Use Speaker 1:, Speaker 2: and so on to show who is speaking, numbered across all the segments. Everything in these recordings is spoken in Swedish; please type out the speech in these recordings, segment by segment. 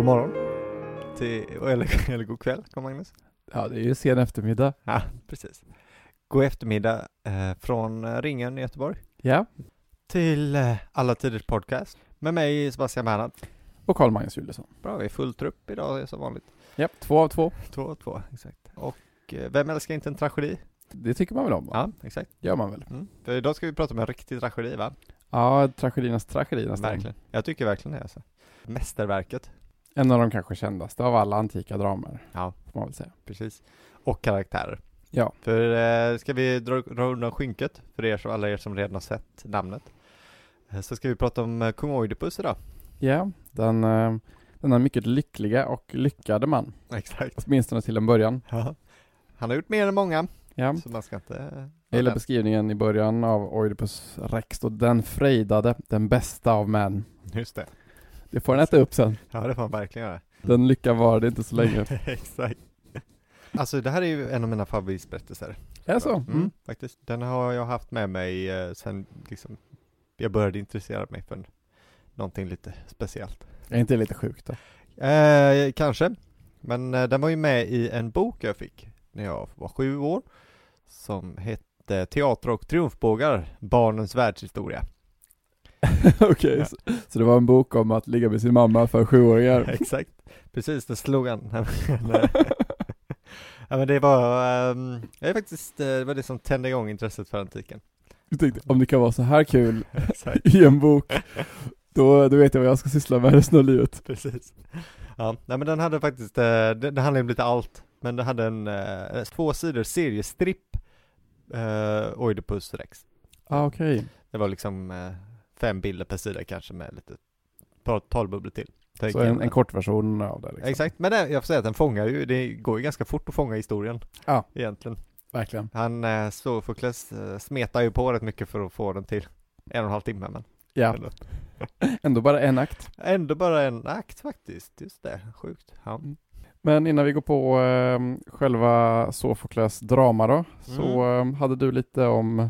Speaker 1: God morgon. Till, eller, eller god kväll, kom Magnus.
Speaker 2: Ja, det är ju sen eftermiddag.
Speaker 1: Ja, precis. God eftermiddag eh, från eh, Ringen i Göteborg
Speaker 2: Ja,
Speaker 1: till eh, Alla Tiders Podcast med mig Sebastian Bernhardt.
Speaker 2: och Karl-Magnus Juliusson.
Speaker 1: Bra, vi är full trupp idag som vanligt.
Speaker 2: Ja, två av två.
Speaker 1: Två och två, exakt. Och eh, vem älskar inte en tragedi?
Speaker 2: Det tycker man väl om? va?
Speaker 1: Ja, exakt.
Speaker 2: Gör man väl?
Speaker 1: Mm. För idag ska vi prata om en riktig tragedi, va?
Speaker 2: Ja, tragediernas tragedi nästan.
Speaker 1: Verkligen. Jag tycker verkligen det alltså. Mästerverket.
Speaker 2: En av de kanske kändaste av alla antika dramer,
Speaker 1: Ja,
Speaker 2: får man väl säga.
Speaker 1: precis. Och karaktärer.
Speaker 2: Ja.
Speaker 1: För eh, ska vi dra, dra undan skynket för er som, alla er som redan har sett namnet. Eh, så ska vi prata om eh, kung Oidipus idag.
Speaker 2: Ja, den, eh, denna mycket lyckliga och lyckade man.
Speaker 1: Exakt.
Speaker 2: Åtminstone till en början.
Speaker 1: Ja. Han har gjort mer än många,
Speaker 2: Ja.
Speaker 1: så man ska inte...
Speaker 2: Jag gillar beskrivningen i början av Oidipus Rex då, den frejdade, den bästa av män.
Speaker 1: Just det.
Speaker 2: Det får den äta upp sen.
Speaker 1: Ja, det får man verkligen göra.
Speaker 2: Den lyckan var det inte så länge.
Speaker 1: Exakt. Alltså det här är ju en av mina favoritberättelser.
Speaker 2: Är det så?
Speaker 1: Mm,
Speaker 2: Mm.
Speaker 1: faktiskt. Den har jag haft med mig eh, sen liksom jag började intressera mig för någonting lite speciellt.
Speaker 2: Är inte lite sjukt då?
Speaker 1: Eh, kanske. Men eh, den var ju med i en bok jag fick när jag var sju år. Som hette Teater och triumfbågar, Barnens världshistoria.
Speaker 2: Okej,
Speaker 1: Ja.
Speaker 2: så, så det var en bok om att ligga med sin mamma för sjuåringar.
Speaker 1: Exakt. Precis, det slog han. ja men det var, ehm, det är faktiskt, eh, det var det som tände igång intresset för antiken.
Speaker 2: Jag tänkte, om det kan vara så här kul i en bok, då, då vet jag vad jag ska syssla med resten av livet.
Speaker 1: Precis. Ja, nej men den hade faktiskt, eh, det, det handlade om lite allt, men det hade en, eh, två sidor seriestripp, eh, Oidipus Rex.
Speaker 2: Ah, okej.
Speaker 1: Det var liksom eh, fem bilder per sida kanske med lite talbubblor till.
Speaker 2: Så en, en kortversion av det liksom.
Speaker 1: Exakt, men det, jag får säga att den fångar ju, det går ju ganska fort att fånga historien.
Speaker 2: Ja.
Speaker 1: Egentligen.
Speaker 2: Verkligen.
Speaker 1: Han, eh, Sofokles, eh, smetar ju på rätt mycket för att få den till en och en halv timme men
Speaker 2: Ja,
Speaker 1: ändå,
Speaker 2: ändå bara en akt.
Speaker 1: ändå bara en akt faktiskt, just det, sjukt. Ja.
Speaker 2: Men innan vi går på eh, själva Sofokles drama då, så
Speaker 1: Mm.
Speaker 2: eh, hade du lite om,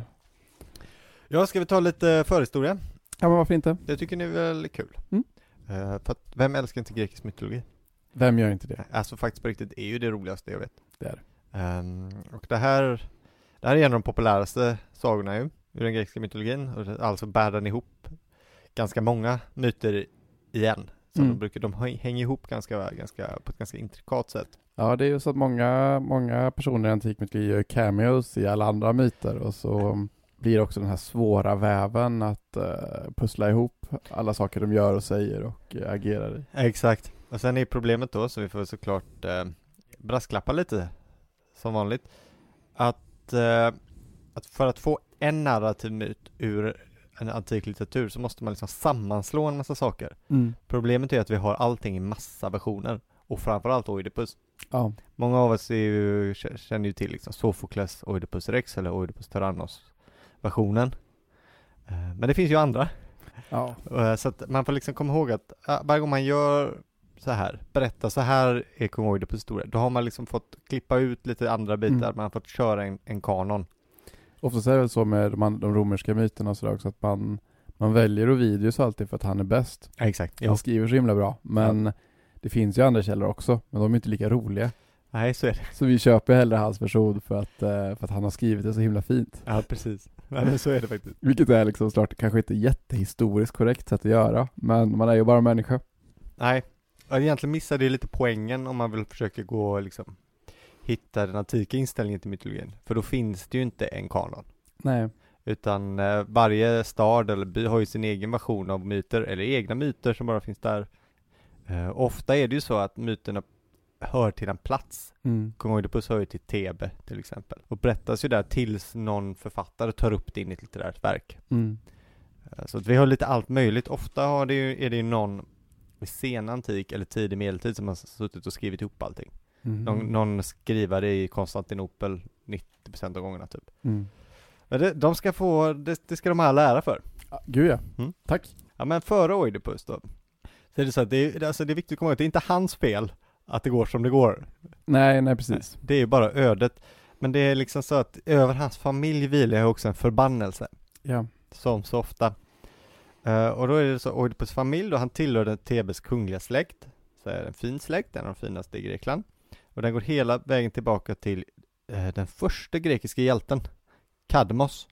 Speaker 1: ja, ska vi ta lite förhistoria?
Speaker 2: Ja men varför inte?
Speaker 1: Det tycker ni väl är kul?
Speaker 2: Mm.
Speaker 1: Eh, för att, vem älskar inte grekisk mytologi?
Speaker 2: Vem gör inte det?
Speaker 1: Alltså faktiskt på riktigt är ju det roligaste jag vet.
Speaker 2: Det är
Speaker 1: Ehm, och det här, det här är en av de populäraste sagorna ju, ur den grekiska mytologin, och det- alltså bär den ihop ganska många myter igen. Så
Speaker 2: Mm.
Speaker 1: de brukar, de häng- hänger ihop ganska, ganska, på ett ganska intrikat sätt.
Speaker 2: Ja, det är ju så att många, många personer i antik mytologi gör cameos i alla andra myter och så blir också den här svåra väven att eh, pussla ihop alla saker de gör och säger och eh, agerar i.
Speaker 1: Exakt. Och sen är problemet då, så vi får såklart eh, brasklappa lite, som vanligt, att, eh, att för att få en narrativ myt ur en antik litteratur så måste man liksom sammanslå en massa saker. Problemet är att vi har allting i massa versioner och framförallt Oidipus.
Speaker 2: Ja,
Speaker 1: Många av oss ju, känner ju till liksom Sofokles Oidipus Rex eller Oidipus Tyrannos versionen. Eh, Men det finns ju andra.
Speaker 2: ja,
Speaker 1: Eh, Så att man får liksom komma ihåg att varje gång man gör så här, berättar så här är kung Oidipus historia, då har man liksom fått klippa ut lite andra bitar,
Speaker 2: Mm.
Speaker 1: man har fått köra en, en kanon.
Speaker 2: Ofta är det väl så med de, de romerska myterna och sådär också att man, man väljer Ovidius alltid för att han är bäst.
Speaker 1: Exakt.
Speaker 2: Han skriver så himla bra, men det finns ju andra källor också, men de är inte lika roliga.
Speaker 1: Nej, så är det.
Speaker 2: Så vi köper hellre hans version för att, eh, för att han har skrivit det så himla fint.
Speaker 1: Ja, precis. Nej, men så är det faktiskt.
Speaker 2: Vilket är liksom såklart kanske inte jättehistoriskt korrekt sätt att göra, men man är ju bara människa.
Speaker 1: Nej, egentligen missar det lite poängen om man vill försöka gå liksom hitta den antika inställningen till mytologin. För då finns det ju inte en kanon.
Speaker 2: Nej.
Speaker 1: Utan eh, varje stad eller by har ju sin egen version av myter, eller egna myter som bara finns där. Eh, ofta är det ju så att myterna hör till en plats.
Speaker 2: Mm.
Speaker 1: Kung Oidipus hör ju till Thebe till exempel. Och berättas ju där tills någon författare tar upp det in i ett litterärt verk.
Speaker 2: Mm.
Speaker 1: Eh, Så att vi har lite allt möjligt. Ofta har det ju, är det ju någon i sen antik eller tidig medeltid som har suttit och skrivit ihop allting.
Speaker 2: Mm.
Speaker 1: Någon, någon skrivare i Konstantinopel 90% av gångerna typ.
Speaker 2: Mm.
Speaker 1: Men det, de ska få, det, det ska de ha lära för.
Speaker 2: Gud ja.
Speaker 1: Mm.
Speaker 2: Tack.
Speaker 1: Ja men före Oidipus då, så är det så att det är, alltså det är viktigt att komma ihåg att det är inte hans fel att det går som det går.
Speaker 2: Nej, nej precis.
Speaker 1: Det är ju bara ödet. Men det är liksom så att över hans familj vilar också en förbannelse.
Speaker 2: Ja.
Speaker 1: Som så ofta. Eh, och då är det så, Oidipus familj då, han tillhörde Thebes kungliga släkt. så är det en fin släkt, en av de finaste i Grekland. Och den går hela vägen tillbaka till eh, den första grekiska hjälten, Kadmos.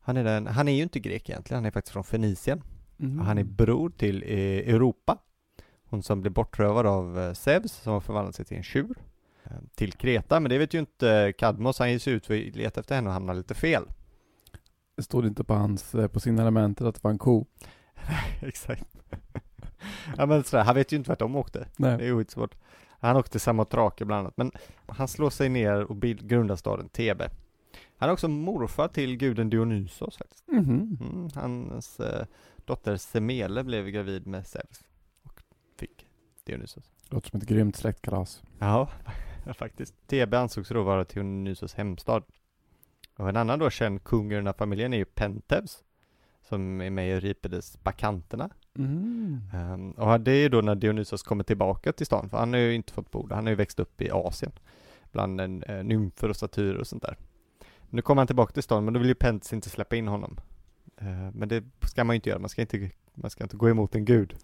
Speaker 1: Han är, den, han är ju inte grek egentligen, han är faktiskt från Fenicien.
Speaker 2: Mm.
Speaker 1: Han är bror till eh, Europa. Hon som blev bortrövad av eh, Zeus, som har förvandlat sig till en tjur. Eh, till Kreta, men det vet ju inte Kadmos, han ger sig ut för att leta efter henne och hamnar lite fel.
Speaker 2: Det stod inte på hans, eh, på signalementet att det var en ko.
Speaker 1: Exakt. ja men sådär, han vet ju inte vart de åkte.
Speaker 2: Nej.
Speaker 1: Det är skitsvårt. Han åkte Samotrake bland annat, men han slår sig ner och grundar staden Thebe. Han är också morfar till guden Dionysos faktiskt.
Speaker 2: Mhm.
Speaker 1: Mm, hans eh, dotter Semele blev gravid med Zeus fick Dionysos.
Speaker 2: Låter som ett grymt släktkalas.
Speaker 1: Ja, faktiskt. Thebe ansågs då vara Dionysos hemstad. Och en annan då känd kung i den här familjen är ju Penteus, som är med i Euripides Bakanterna.
Speaker 2: Mm.
Speaker 1: Um, och det är ju då när Dionysos kommer tillbaka till stan, för han har ju inte fått bo där, han har ju växt upp i Asien, bland en, uh, nymfer och satyrer och sånt där. Nu kommer han tillbaka till stan, men då vill ju Penteus inte släppa in honom. Uh, men det ska man ju inte göra, man ska inte, man ska inte gå emot en gud.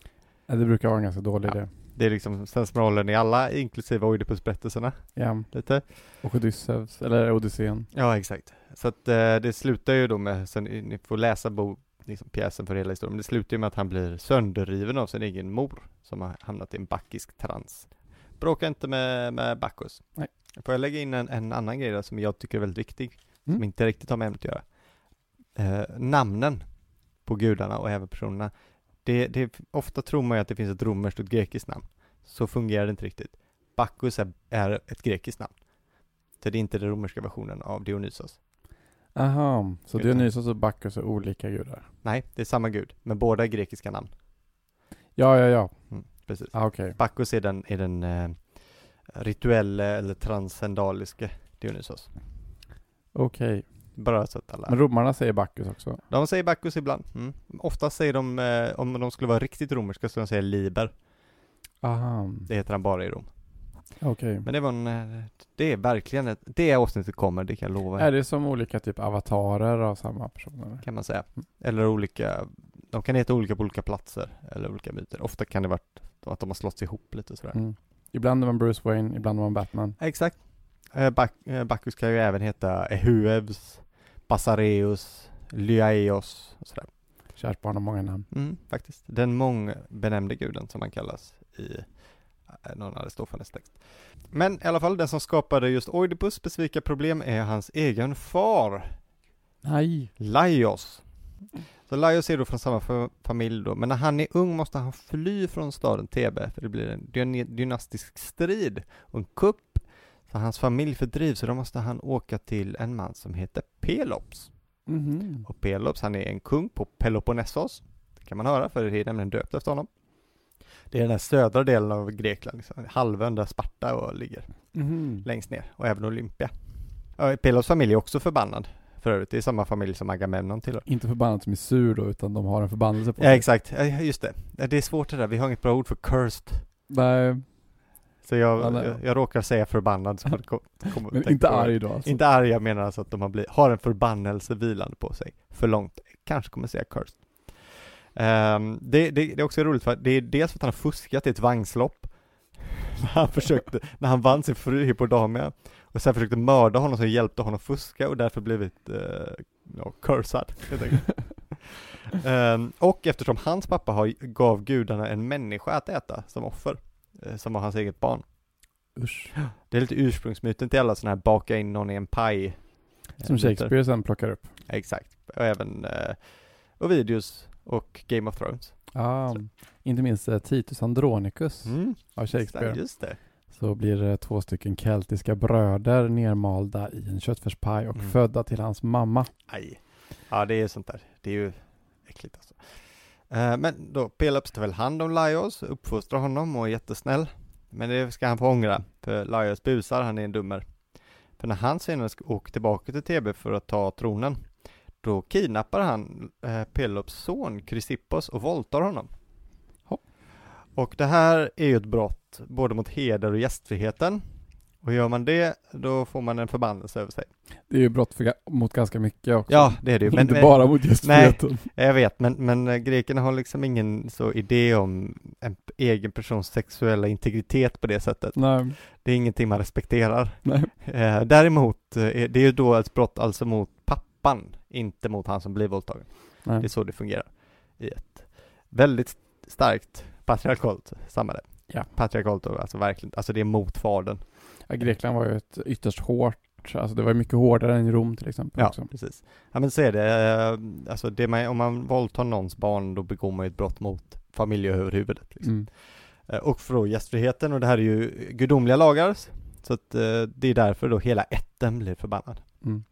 Speaker 2: Ja, Det brukar vara en ganska dålig
Speaker 1: Ja.
Speaker 2: idé.
Speaker 1: Det är liksom sensmoralen i alla, inklusive Oidipus-berättelserna,
Speaker 2: Ja.
Speaker 1: lite.
Speaker 2: Och Odysseus, eller Odysseen.
Speaker 1: Ja, exakt. Så att eh, det slutar ju då med, sen, ni får läsa bo, liksom, pjäsen för hela historien, men det slutar ju med att han blir sönderriven av sin egen mor, som har hamnat i en backisk trans. Bråka inte med, med Bacchus.
Speaker 2: Nej.
Speaker 1: Får jag lägga in en, en annan grej där som jag tycker är väldigt viktig, som
Speaker 2: Mm.
Speaker 1: inte riktigt har med ämnet att göra. Eh, namnen på gudarna och även personerna. Det, det, ofta tror man ju att det finns ett romerskt och ett grekiskt namn. Så fungerar det inte riktigt. Bacchus är, är ett grekiskt namn. Så det är inte den romerska versionen av Dionysos.
Speaker 2: Aha, så
Speaker 1: Utan-
Speaker 2: Dionysos och Bacchus är olika gudar?
Speaker 1: Nej, det är samma gud, men båda är grekiska namn.
Speaker 2: Ja, ja, ja.
Speaker 1: Mm, precis.
Speaker 2: Ah, Okej.
Speaker 1: Bacchus är den, är den eh, rituella eller transcendaliske Dionysos.
Speaker 2: Okej.
Speaker 1: Bara så att alla...
Speaker 2: Men romarna säger Bacchus också?
Speaker 1: De säger Bacchus ibland. Mm. Ofta säger de, eh, om de skulle vara riktigt romerska, så de säger Liber.
Speaker 2: Aha,
Speaker 1: Det heter han bara i Rom.
Speaker 2: okej.
Speaker 1: Men det var en, eh, det är verkligen ett, det avsnittet kommer, det kan jag lova.
Speaker 2: Är det som olika typ avatarer av samma personer?
Speaker 1: kan man säga. Eller olika, de kan heta olika på olika platser, eller olika myter. Ofta kan det vara att de har slått ihop lite sådär.
Speaker 2: Mm. Ibland är man Bruce Wayne, ibland är man Batman.
Speaker 1: Exakt. Eh, Bac eh, Bacchus kan ju även heta Ehuevs, Bassareus, Lyaios och sådär.
Speaker 2: Kärt barn har många namn.
Speaker 1: Mm, faktiskt. Den mångbenämnde guden som han kallas i eh, någon Aristofanes text. Men i alla fall, den som skapade just Oidipus specifika problem är hans egen far,
Speaker 2: Nej.
Speaker 1: Laios. Så Laios är då från samma fa- familj då, men när han är ung måste han fly från staden Thebe, för det blir en dyna- dynastisk strid och en kupp. Så hans familj fördrivs, så då måste han åka till en man som heter Pelops.
Speaker 2: Mhm.
Speaker 1: Och Pelops, han är en kung på Peloponnesos. Det kan man höra, för det är nämligen döpt efter honom. Det är den här södra delen av Grekland, liksom, halvön där Sparta och ligger
Speaker 2: Mhm.
Speaker 1: längst ner, och även Olympia. Ja, Pelops familj är också förbannad, för övrigt. Det är samma familj som Agamemnon tillhör.
Speaker 2: Inte förbannat som är sur då, utan de har en förbannelse på
Speaker 1: Ja,
Speaker 2: sig.
Speaker 1: exakt. Ja, Just det. Ja, Det är svårt det där. Vi har inget bra ord för cursed.
Speaker 2: Nej,
Speaker 1: Så jag,
Speaker 2: Ja,
Speaker 1: jag, jag råkar säga förbannad. Så kom, kom,
Speaker 2: men inte
Speaker 1: på
Speaker 2: arg då alltså.
Speaker 1: Inte arg, jag menar alltså att de har, blivit, har en förbannelse vilande på sig. För långt. Kanske kommer säga cursed. Ehm, det, det, det är också roligt för att det är dels för att han har fuskat i ett vagnslopp. När han försökte, när han vann sin fru Hippodamia. Och sen försökte mörda honom som hjälpte honom fuska och därför blivit uh, no, cursad. helt enkelt. Ehm, och eftersom hans pappa har, gav gudarna en människa att äta som offer. Eh, som var hans eget barn.
Speaker 2: Usch.
Speaker 1: Det är lite ursprungsmyten till alla sådana här baka in någon i en paj. eh,
Speaker 2: Som
Speaker 1: myter.
Speaker 2: Shakespeare sen plockar upp.
Speaker 1: Exakt. Och även uh, Ovidius och Game of Thrones.
Speaker 2: Ja, inte minst eh, Titus Andronicus
Speaker 1: Mm.
Speaker 2: av Shakespeare.
Speaker 1: Just det.
Speaker 2: Så blir det två stycken keltiska bröder nermalda i en köttfärspaj och
Speaker 1: Mm.
Speaker 2: födda till hans mamma.
Speaker 1: Aj. Ja, det är sånt där. Det är ju äckligt alltså. Eh, men då, Pelops tar väl hand om Laios, uppfostrar honom och är jättesnäll. Men det ska han få ångra, för Laios busar, han är en dummer. För när han senare ska åka tillbaka till Thebe för att ta tronen, då kidnappar han eh, Pelops son Chrysippos och våldtar honom. Och det här är ju ett brott både mot heder och gästfriheten Och gör man det, då får man en förbannelse över sig.
Speaker 2: Det är ju brott för, mot ganska mycket också.
Speaker 1: Ja, det är det ju. Men,
Speaker 2: Inte
Speaker 1: men,
Speaker 2: bara mot gästfriheten.
Speaker 1: jag vet, men, men eh, grekerna har liksom ingen så idé om en egen persons sexuella integritet på det sättet.
Speaker 2: Nej,
Speaker 1: Det är ingenting man respekterar.
Speaker 2: nej.
Speaker 1: Eh, däremot, eh, är- det är ju då ett brott alltså mot pappan, inte mot han som blir våldtagen. Det är
Speaker 2: nej.
Speaker 1: så det fungerar i ett väldigt starkt patriarkalt samhälle.
Speaker 2: Ja.
Speaker 1: Patriarkalt alltså verkligen, alltså det är mot fadern.
Speaker 2: Grekland var ju ett ytterst hårt, alltså det var ju mycket hårdare än i Rom till exempel
Speaker 1: Ja,
Speaker 2: också.
Speaker 1: precis. Ja men så är det, eh, alltså det man, om man våldtar någons barn då begår man ju ett brott mot familjeöverhuvudet. Liksom.
Speaker 2: Mm.
Speaker 1: Eh, Och för då gästfriheten och det här är ju gudomliga lagar så att eh, det är därför då hela ätten blir förbannad.
Speaker 2: Mm.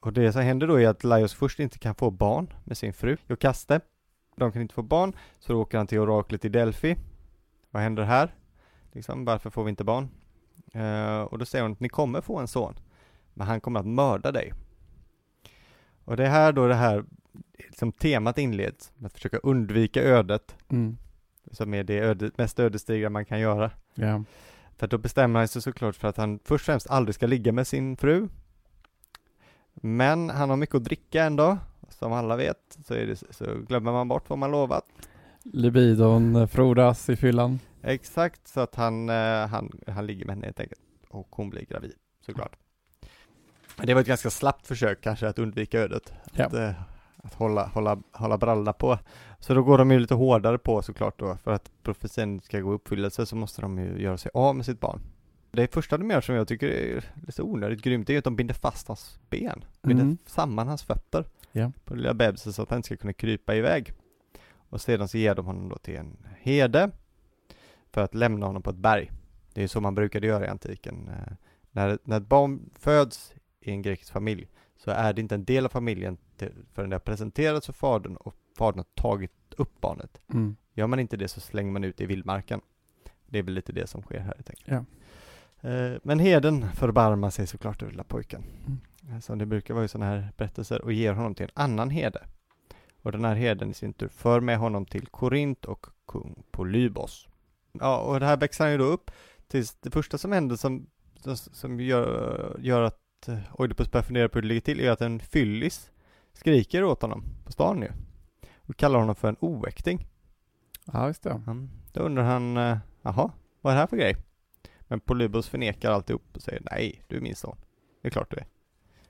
Speaker 1: Och det som händer då är att Laios först inte kan få barn med sin fru Jokaste. De kan inte få barn, så då åker han till oraklet i Delphi. Vad händer här? Liksom, varför får vi inte barn? Eh, och då säger hon att ni kommer få en son, men han kommer att mörda dig. Och det är här då det här liksom temat inleds, att försöka undvika ödet,
Speaker 2: Mm.
Speaker 1: som är det öde, mest ödesdigra man kan göra.
Speaker 2: Ja.
Speaker 1: För då bestämmer han sig såklart för att han först och främst aldrig ska ligga med sin fru. Men han har mycket att dricka ändå. Som alla vet så, det, så glömmer man bort vad man lovat.
Speaker 2: Libidon frodas i fyllan.
Speaker 1: Exakt, så att han, eh, han, han ligger med henne helt enkelt. Och hon blir gravid, såklart. Men det var ett ganska slappt försök kanske att undvika ödet.
Speaker 2: Ja.
Speaker 1: Att, eh, att hålla, hålla, hålla brallorna på. Så då går de ju lite hårdare på såklart då. För att profetian ska gå i uppfyllelse så måste de ju göra sig av med sitt barn. Det första de gör som jag tycker är lite onödigt grymt, det är att de binder fast hans ben. Binder
Speaker 2: Mm.
Speaker 1: samman hans fötter.
Speaker 2: Ja.
Speaker 1: På lilla bebisen så att han inte ska kunna krypa iväg. Och sedan så ger de honom då till en herde. För att lämna honom på ett berg. Det är så man brukade göra i antiken. Eh, När, när ett barn föds i en grekisk familj så är det inte en del av familjen till, förrän det har presenterats för fadern och fadern har tagit upp barnet.
Speaker 2: Mm.
Speaker 1: Gör man inte det så slänger man ut det i vildmarken. Det är väl lite det som sker här helt enkelt.
Speaker 2: Ja.
Speaker 1: Eh, Men heden förbarmar sig såklart över lilla pojken.
Speaker 2: Mm.
Speaker 1: Eh, Som det brukar vara i sådana här berättelser och ger honom till en annan herde. Och den här herden i sin tur för med honom till Korint och kung Polybos. Ja, och det här växer han ju då upp tills det första som händer som, som, gör, gör att Oidipus börjar fundera på hur det ligger till är att en fyllis skriker åt honom på stan ju. Och kallar honom för en oäkting.
Speaker 2: Ja, just det.
Speaker 1: Mm. Då undrar han, eh, jaha, vad är det här för grej? Men Polybos förnekar alltihop och säger nej, du är min son. Det är klart du är.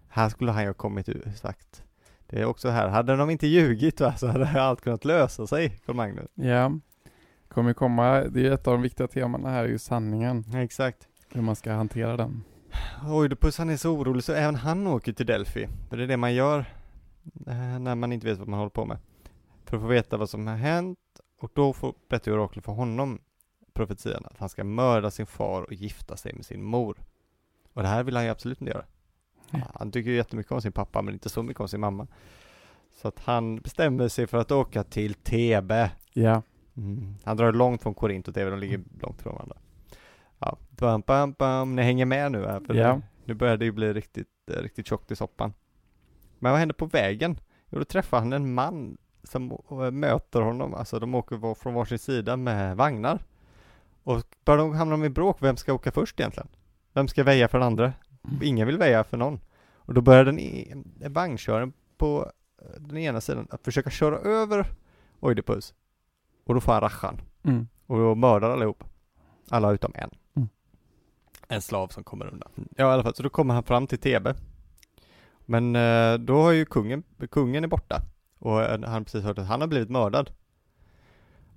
Speaker 1: Här skulle han ju ha kommit ut sagt. Det är också här, hade de inte ljugit va, så hade allt kunnat lösa sig, Carl Magnus.
Speaker 2: Ja. Kommer komma, det är ett av de viktiga temana här är ju sanningen.
Speaker 1: Ja, exakt.
Speaker 2: Hur man ska hantera den.
Speaker 1: Oidipus han är så orolig så även han åker till Delphi. För det är det man gör eh, när man inte vet vad man håller på med. För att få veta vad som har hänt och då får, berättar ju oraklet för honom profetian att han ska mörda sin far och gifta sig med sin mor. Och det här vill han ju absolut inte göra. Han tycker ju jättemycket om sin pappa men inte så mycket om sin mamma. Så att han bestämmer sig för att åka till Thebe.
Speaker 2: Ja.
Speaker 1: Mm. Han drar långt från Korint och Thebe, de ligger långt från varandra. Ja, bam, bam, bam. Ni hänger med nu här, för
Speaker 2: Ja.
Speaker 1: nu, nu börjar det ju bli riktigt, eh, riktigt tjockt i soppan. Men vad händer på vägen? Jo, då träffar han en man som eh, möter honom, alltså de åker från varsin sida med vagnar. Och bara de hamnar de i bråk, vem ska åka först egentligen? Vem ska väja för den andra? Ingen vill väja för någon. Och då börjar den e- vagnköraren på eh, den ena sidan att försöka köra över Oidipus. Och då får han rachan.
Speaker 2: Mm.
Speaker 1: Och då mördar allihop. Alla utom en.
Speaker 2: Mm.
Speaker 1: En slav som kommer undan. Ja i alla fall, så då kommer han fram till Thebe. Men eh, då har ju kungen, kungen är borta. Och eh, han har precis hört att han har blivit mördad.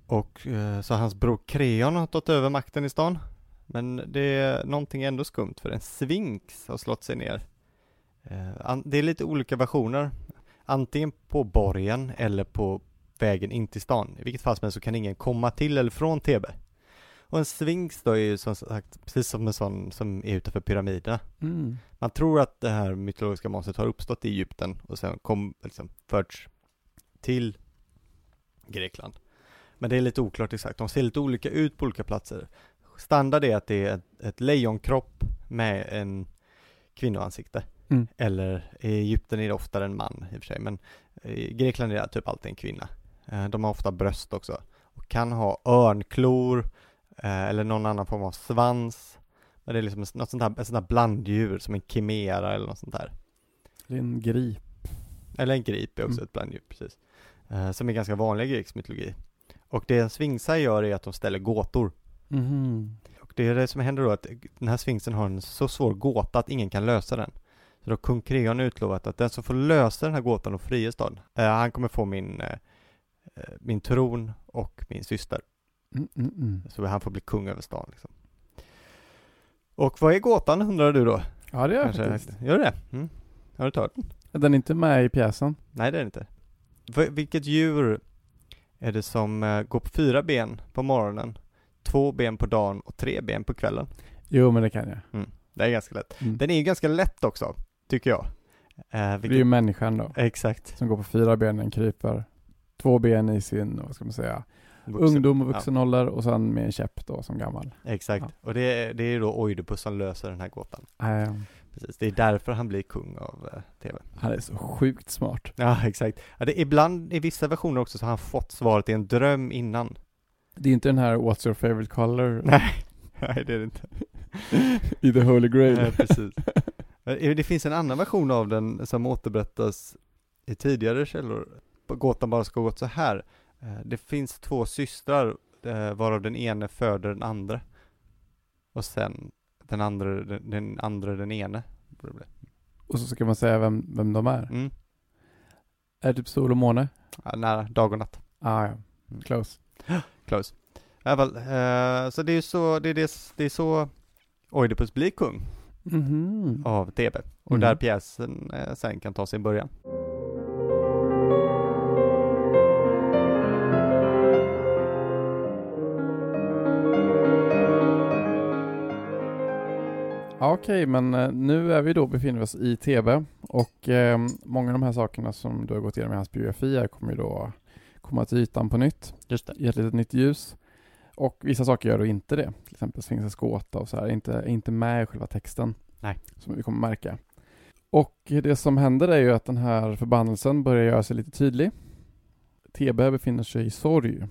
Speaker 1: Och eh, så hans bror Kreon har tagit över makten i stan. Men det är någonting ändå skumt för en sfinx har slått sig ner. Det är lite olika versioner. Antingen på borgen eller på vägen in till stan. I vilket fall som helst så kan ingen komma till eller från Thebe. Och en sfinx då är ju som sagt precis som en sån som är utanför pyramiderna.
Speaker 2: Mm.
Speaker 1: Man tror att det här mytologiska monstret har uppstått i Egypten och sen kom, liksom, förts till Grekland. Men det är lite oklart exakt, de ser lite olika ut på olika platser. Standard är att det är ett, ett lejonkropp med en kvinnoansikte.
Speaker 2: Mm.
Speaker 1: Eller i Egypten är det oftare en man i och för sig, men i Grekland är det typ alltid en kvinna. Eh, De har ofta bröst också och kan ha örnklor eh, eller någon annan form av svans. Men det är liksom något sånt här, ett sånt här blanddjur som en kimera eller något sånt där.
Speaker 2: Det är en grip.
Speaker 1: Eller en grip är också
Speaker 2: Mm.
Speaker 1: ett blanddjur, precis. Eh, som är ganska vanlig i grekisk mytologi. Och det en sfinxar gör är att de ställer gåtor.
Speaker 2: Mhm.
Speaker 1: Och det är det som händer då att den här sfinxen har en så svår gåta att ingen kan lösa den. Så då har kung Kreon utlovat att den som får lösa den här gåtan och friges staden, eh, han kommer få min, eh, min tron och min syster.
Speaker 2: Mm, mm, mm.
Speaker 1: Så han får bli kung över stan liksom. Och vad är gåtan undrar du då?
Speaker 2: Ja, det gör jag faktiskt.
Speaker 1: Gör du det? Mm. Har du tagit den?
Speaker 2: Den är inte med i pjäsen.
Speaker 1: Nej det är det inte. Vilket djur är det som eh, går på fyra ben på morgonen, två ben på dagen och tre ben på kvällen?
Speaker 2: Jo, men det kan jag.
Speaker 1: Det är ganska lätt.
Speaker 2: Mm.
Speaker 1: Den är ju ganska lätt också, tycker jag. Eh,
Speaker 2: Det är
Speaker 1: vilket,
Speaker 2: ju människan då,
Speaker 1: Exakt.
Speaker 2: som går på fyra ben, en kryper. Två ben i sin, vad ska man säga,
Speaker 1: Vuxen.
Speaker 2: ungdom och vuxen ålder och sen med en käpp då som gammal.
Speaker 1: Exakt. Och det är, det är då Oidipus som löser den här gåtan.
Speaker 2: Äh,
Speaker 1: Precis. Det är därför han blir kung av eh, TV.
Speaker 2: han är så sjukt smart.
Speaker 1: Ja, exakt. Ja, det, ibland, i vissa versioner också, så har han fått svaret i en dröm innan.
Speaker 2: Det är inte den här What's your favorite color
Speaker 1: Nej, nej det är det inte.
Speaker 2: i The Holy Grail.
Speaker 1: Nej, precis. Eh, Det finns en annan version av den som återberättas i tidigare källor. Gåtan bara ska gå så här. Eh, Det finns två systrar, eh, varav den ene föder den andra. Och sen den andra, den, den andra den ene.
Speaker 2: Och så ska man säga vem, vem de är.
Speaker 1: Mm.
Speaker 2: Är det typ sol och måne?
Speaker 1: Ja, nära, dag och natt.
Speaker 2: Ah, ja,
Speaker 1: Mm.
Speaker 2: close.
Speaker 1: Close. I alla fall, eh, så det är ju så, det är, det, det är så Oidipus blir kung
Speaker 2: Mhm.
Speaker 1: av TB. Och
Speaker 2: Mm.
Speaker 1: där pjäsen eh, sen kan ta sin början.
Speaker 2: Ja, Okej, men eh, nu är vi då befinner vi oss i TV och eh, många av de här sakerna som du har gått igenom i hans biografi kommer ju då komma till ytan på nytt,
Speaker 1: Just det.
Speaker 2: i ett litet nytt ljus. Och vissa saker gör då inte det, till exempel Sphinxens gåta och så här, inte, inte med i själva texten.
Speaker 1: Nej.
Speaker 2: Som vi kommer märka. Och det som händer är ju att den här förbannelsen börjar göra sig lite tydlig. TB befinner sig i sorg.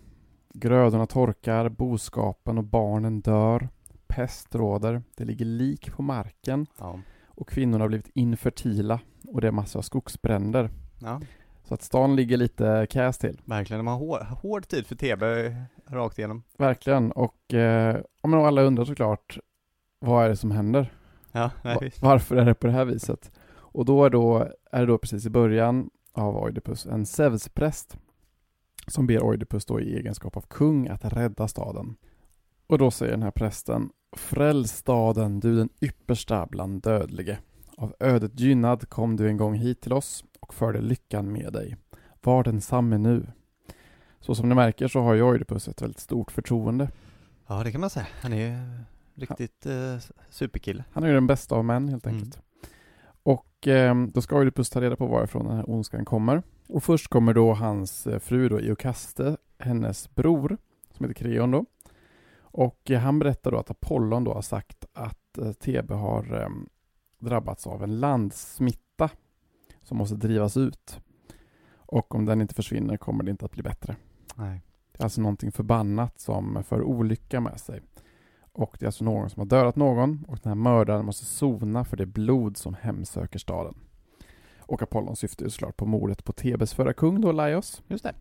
Speaker 2: Grödorna torkar, boskapen och barnen dör. Pest råder, det ligger lik på marken
Speaker 1: Ja.
Speaker 2: och kvinnorna har blivit infertila och det är massor av skogsbränder.
Speaker 1: ja,
Speaker 2: Så att stan ligger lite käs till.
Speaker 1: verkligen. De har hård, hård tid för TB rakt igenom.
Speaker 2: Verkligen. Och eh, men alla undrar såklart vad är det som händer?
Speaker 1: Ja, nej.
Speaker 2: Varför är det på det här viset? Och då är, då är det då precis i början av Oidipus en Zeuspräst som ber Oidipus då i egenskap av kung att rädda staden. Och då säger den här prästen Fräls staden, du den yppersta bland dödlige. Av ödet gynnad kom du en gång hit till oss och förde lyckan med dig. Var densamme nu. Så som ni märker så har ju Oidipus ett väldigt stort förtroende.
Speaker 1: Ja, det kan man säga. Han är ju riktigt eh, superkille.
Speaker 2: Han är ju den bästa av män helt
Speaker 1: Mm.
Speaker 2: enkelt. Och eh, då ska Oidipus ta reda på varifrån den här ondskan kommer. Och först kommer då hans eh, fru då, Iokaste, hennes bror, som heter Kreon då. Och eh, han berättar då att Apollon då har sagt att eh, Thebe har eh, drabbats av en landsmitta som måste drivas ut. Och om den inte försvinner kommer det inte att bli bättre.
Speaker 1: Nej.
Speaker 2: Det är alltså någonting förbannat som för olycka med sig. Och det är alltså någon som har dödat någon och den här mördaren måste sona för det blod som hemsöker staden. Och Apollon syftar ju såklart på mordet på Thebes förra kung då, Laios.
Speaker 1: Just det.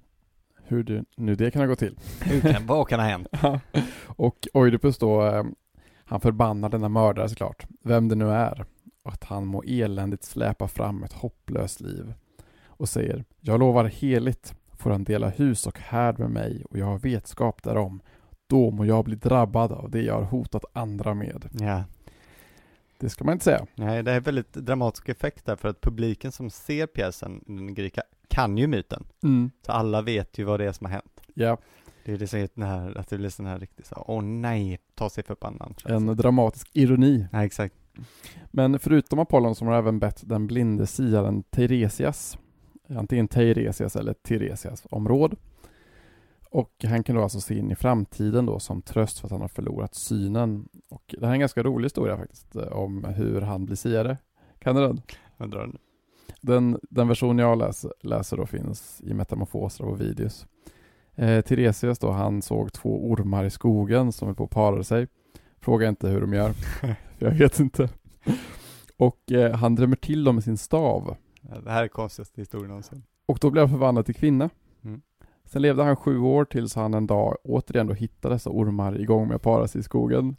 Speaker 2: Hur det, nu det kan ha gått till.
Speaker 1: Hur kan, vad kan ha hänt?
Speaker 2: och Oidipus då, eh, han förbannar denna mördare såklart, vem det nu är. Och att han må eländigt släpa fram ett hopplöst liv. Och säger, jag lovar heligt får han dela hus och härd med mig och jag har vetskap därom. Då må jag bli drabbad av det jag har hotat andra med.
Speaker 1: Ja.
Speaker 2: Det ska man inte säga.
Speaker 1: Nej, det är väldigt dramatisk effekt där för att publiken som ser pjäsen, den grekiska, kan ju myten. Så alla vet ju vad det är som har hänt.
Speaker 2: Ja,
Speaker 1: Det är det som är den här, att det blir sån här riktigt så, åh nej, ta sig för pannan.
Speaker 2: en dramatisk ironi.
Speaker 1: Nej, exakt.
Speaker 2: Men förutom Apollon som har även bett den blinde siaren Teiresias, antingen Teiresias eller Tiresias om råd. Och han kan då alltså se in i framtiden då som tröst för att han har förlorat synen. Och det här är en ganska rolig historia faktiskt eh, om hur han blir siare. Kan du den?
Speaker 1: Jag drar den.
Speaker 2: Den, den version jag läser, läser då finns i Metamorfoser av Ovidius. Eh, Tiresias då, han såg två ormar i skogen som höll på att para sig. Fråga inte hur de gör. jag vet inte. Och eh, han drämmer till dem med sin stav.
Speaker 1: Det här är konstigaste historien någonsin.
Speaker 2: Och då blev han förvandlad till kvinna.
Speaker 1: Mm.
Speaker 2: Sen levde han sju år tills han en dag återigen då hittade dessa ormar igång med att para sig i skogen.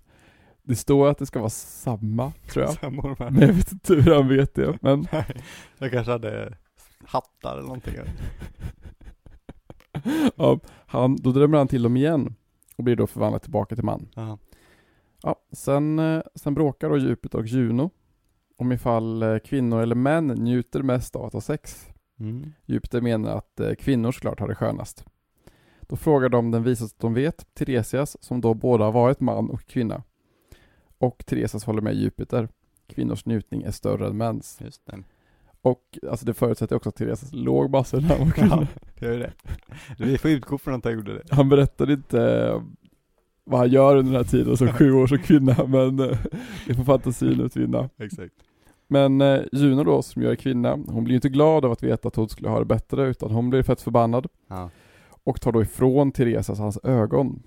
Speaker 2: Det står att det ska vara samma, tror jag.
Speaker 1: Samma.
Speaker 2: Men jag vet inte hur han vet det. Men
Speaker 1: Nej, jag kanske hade hattar eller någonting.
Speaker 2: ja, han, då drömmer han till dem igen och blir då förvandlad tillbaka till man.
Speaker 1: Ja.
Speaker 2: Ja, sen, eh, sen bråkar då Jupiter och Juno om ifall eh, kvinnor eller män njuter mest av att ha sex.
Speaker 1: Mm.
Speaker 2: Jupiter menar att eh, kvinnor såklart har det skönast. Då frågar de den visaste de vet, Tiresias, som då båda har varit man och kvinna. Och Tiresias håller med Jupiter. Kvinnors njutning är större än mäns.
Speaker 1: Just det.
Speaker 2: Och alltså det förutsätter också att Tiresias låg massor när han var.
Speaker 1: Ja, det gör ju det. Vi får utgå från att han gjorde det.
Speaker 2: Han berättade inte eh, vad han gör under den här tiden som sju år som kvinna, men eh, det får fantasin utvinna.
Speaker 1: Exakt.
Speaker 2: Men eh, Juno då, som jag är kvinna, hon blir ju inte glad av att veta att hon skulle ha det bättre, utan hon blir fett förbannad
Speaker 1: Ja.
Speaker 2: och tar då ifrån Teresas hans ögon.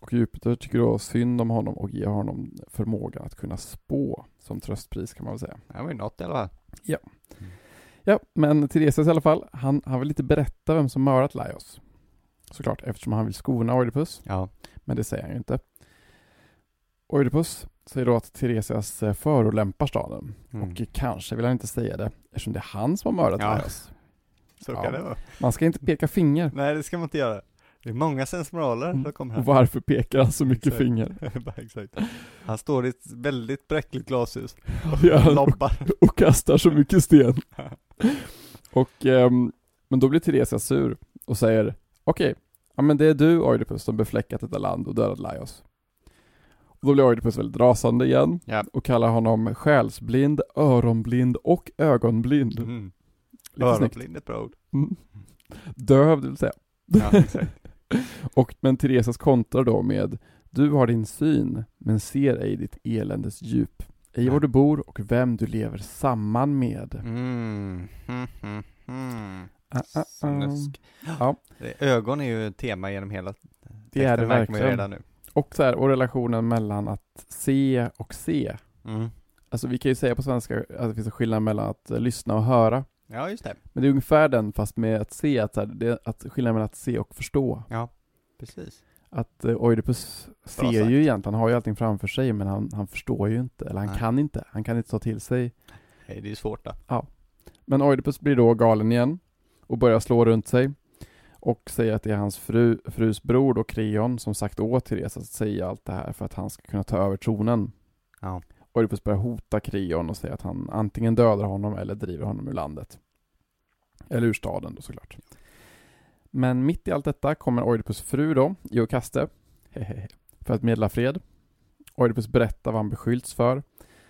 Speaker 2: Och Jupiter tycker då synd om honom och ger honom förmågan att kunna spå som tröstpris kan man väl säga.
Speaker 1: Det var ju något i alla fall.
Speaker 2: Ja, men Tiresias i alla fall, han, han vill inte berätta vem som mördat Laios. Såklart, eftersom han vill skona Oidipus,
Speaker 1: Ja.
Speaker 2: men det säger han ju inte. Oidipus säger då att Tiresias eh, förolämpar staden.
Speaker 1: Mm.
Speaker 2: Och kanske vill han inte säga det, eftersom det är han som har mördat
Speaker 1: Ja.
Speaker 2: Laios.
Speaker 1: Så
Speaker 2: Ja.
Speaker 1: kan det vara.
Speaker 2: Man ska inte peka finger.
Speaker 1: Nej, det ska man inte göra. Det är många sensmoraler
Speaker 2: Mm.
Speaker 1: som kommer
Speaker 2: Och
Speaker 1: här.
Speaker 2: varför pekar han så mycket
Speaker 1: Exakt.
Speaker 2: finger?
Speaker 1: Exakt. Han står i ett väldigt bräckligt glashus.
Speaker 2: Ja, och,
Speaker 1: Lobbar.
Speaker 2: och kastar så mycket sten. Och, ehm, men då blir Tiresias sur och säger Okej, ja men det är du Oidipus som befläckat detta land och dödat Laios. Och då blir Oidipus väldigt rasande igen
Speaker 1: Ja.
Speaker 2: och kallar honom själsblind, öronblind och ögonblind.
Speaker 1: Mm.
Speaker 2: Lite snyggt.
Speaker 1: Öronblind är ett bra ord.
Speaker 2: Mm. Döv, det vill säga.
Speaker 1: Ja, exakt.
Speaker 2: Och, men Teresas kontrar då med Du har din syn, men ser ej ditt eländes djup. Ej var du bor och vem du lever samman med.
Speaker 1: Mm. Mm, mm, mm.
Speaker 2: Ah, ah, ah. Ja.
Speaker 1: Ögon är ju ett tema genom hela
Speaker 2: Det är det
Speaker 1: texten,
Speaker 2: verkligen. Och så här, och relationen mellan att se och se.
Speaker 1: Mm.
Speaker 2: Alltså vi kan ju säga på svenska att det finns en skillnad mellan att lyssna och höra.
Speaker 1: Ja, just det.
Speaker 2: Men det är ungefär den fast med att se, att, så här, det att skillnaden mellan att se och förstå.
Speaker 1: Ja, precis.
Speaker 2: Att eh, Oidipus ser
Speaker 1: sagt.
Speaker 2: ju egentligen, han har ju allting framför sig men han, han förstår ju inte, eller han
Speaker 1: Nej.
Speaker 2: kan inte, han kan inte ta till sig.
Speaker 1: Nej, det är svårt då.
Speaker 2: Men Oidipus blir då galen igen och börjar slå runt sig och säger att det är hans fru, frus bror då Kreon som sagt åt Therese att säga allt det här för att han ska kunna ta över tronen.
Speaker 1: Ja.
Speaker 2: Oidipus börjar hota Kreon och säger att han antingen dödar honom eller driver honom ur landet. Eller ur staden då såklart. Men mitt i allt detta kommer Oidipus fru då, Iokaste, för att medla fred. Oidipus berättar vad han beskyllts för.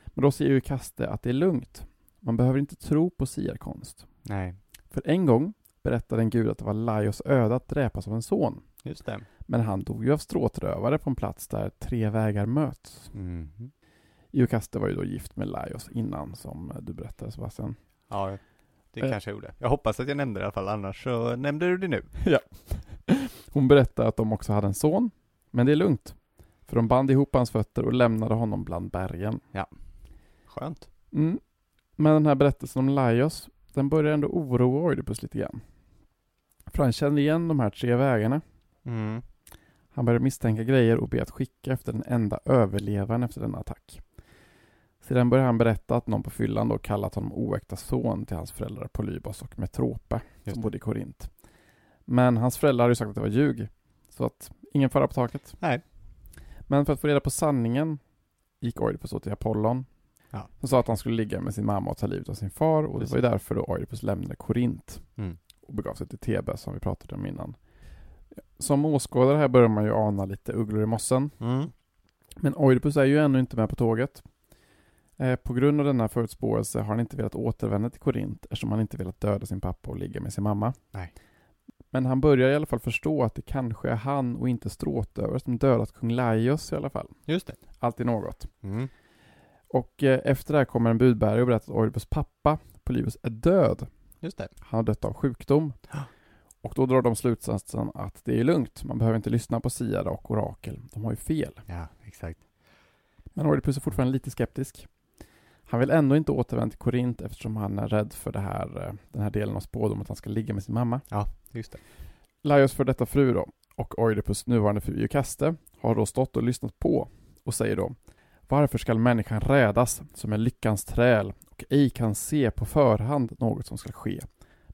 Speaker 2: Men då säger Iokaste att det är lugnt. Man behöver inte tro på siarkonst.
Speaker 1: Nej,
Speaker 2: För en gång berättade en gud att det var Laios öde att dräpas av en son.
Speaker 1: just det.
Speaker 2: Men han dog ju av stråtrövare på en plats där tre vägar möts.
Speaker 1: Mm.
Speaker 2: Iokaste var ju då gift med Laios innan som du berättade Sebastian.
Speaker 1: Ja, det
Speaker 2: Eh.
Speaker 1: kanske jag gjorde. Jag hoppas att jag nämnde det i alla fall, annars så nämnde du det nu.
Speaker 2: Hon berättade att de också hade en son, men det är lugnt. För de band ihop hans fötter och lämnade honom bland bergen.
Speaker 1: Skönt.
Speaker 2: Mm. Men den här berättelsen om Laios, den börjar ändå oroa Oidipus lite grann. För han känner igen de här tre vägarna.
Speaker 1: Mm.
Speaker 2: Han börjar misstänka grejer och ber att skicka efter den enda överlevaren efter denna attack. Sedan börjar han berätta att någon på fyllan då kallat honom oäkta son till hans föräldrar Polybos och Metrope, som bodde i Korint. Men hans föräldrar hade ju sagt att det var ljug, så att ingen fara på taket.
Speaker 1: Nej.
Speaker 2: Men för att få reda på sanningen gick Oidipus då till Apollon.
Speaker 1: Ja.
Speaker 2: Han sa att han skulle ligga med sin mamma och ta livet av sin far och det var ju därför då Oidipus lämnade Korint
Speaker 1: Mm.
Speaker 2: och begav sig till Thebe som vi pratade om innan. Som åskådare här börjar man ju ana lite ugglor i mossen.
Speaker 1: Mm.
Speaker 2: Men Oidipus är ju ännu inte med på tåget. Eh, på grund av denna förutspåelse har han inte velat återvända till Korint eftersom han inte velat döda sin pappa och ligga med sin mamma.
Speaker 1: Nej.
Speaker 2: Men han börjar i alla fall förstå att det kanske är han och inte Stråtövare som dödat kung Laios i alla fall.
Speaker 1: Just det.
Speaker 2: Alltid något.
Speaker 1: Mm.
Speaker 2: Och eh, efter det här kommer en budbärare och berättar att Oidipus pappa, Polybos, är död.
Speaker 1: Just det.
Speaker 2: Han har dött av sjukdom. Och då drar de slutsatsen att det är lugnt. Man behöver inte lyssna på siare och orakel. De har ju fel.
Speaker 1: Ja, exakt.
Speaker 2: Men Oidipus är fortfarande lite skeptisk. Han vill ändå inte återvända till Korint eftersom han är rädd för det här, eh, den här delen av spådomen att han ska ligga med sin mamma.
Speaker 1: Ja, just det.
Speaker 2: Laios för detta fru då, och Oidipus nuvarande fru Eukaste, har då stått och lyssnat på och säger då Varför skall människan rädas som en lyckans träl och ej kan se på förhand något som ska ske?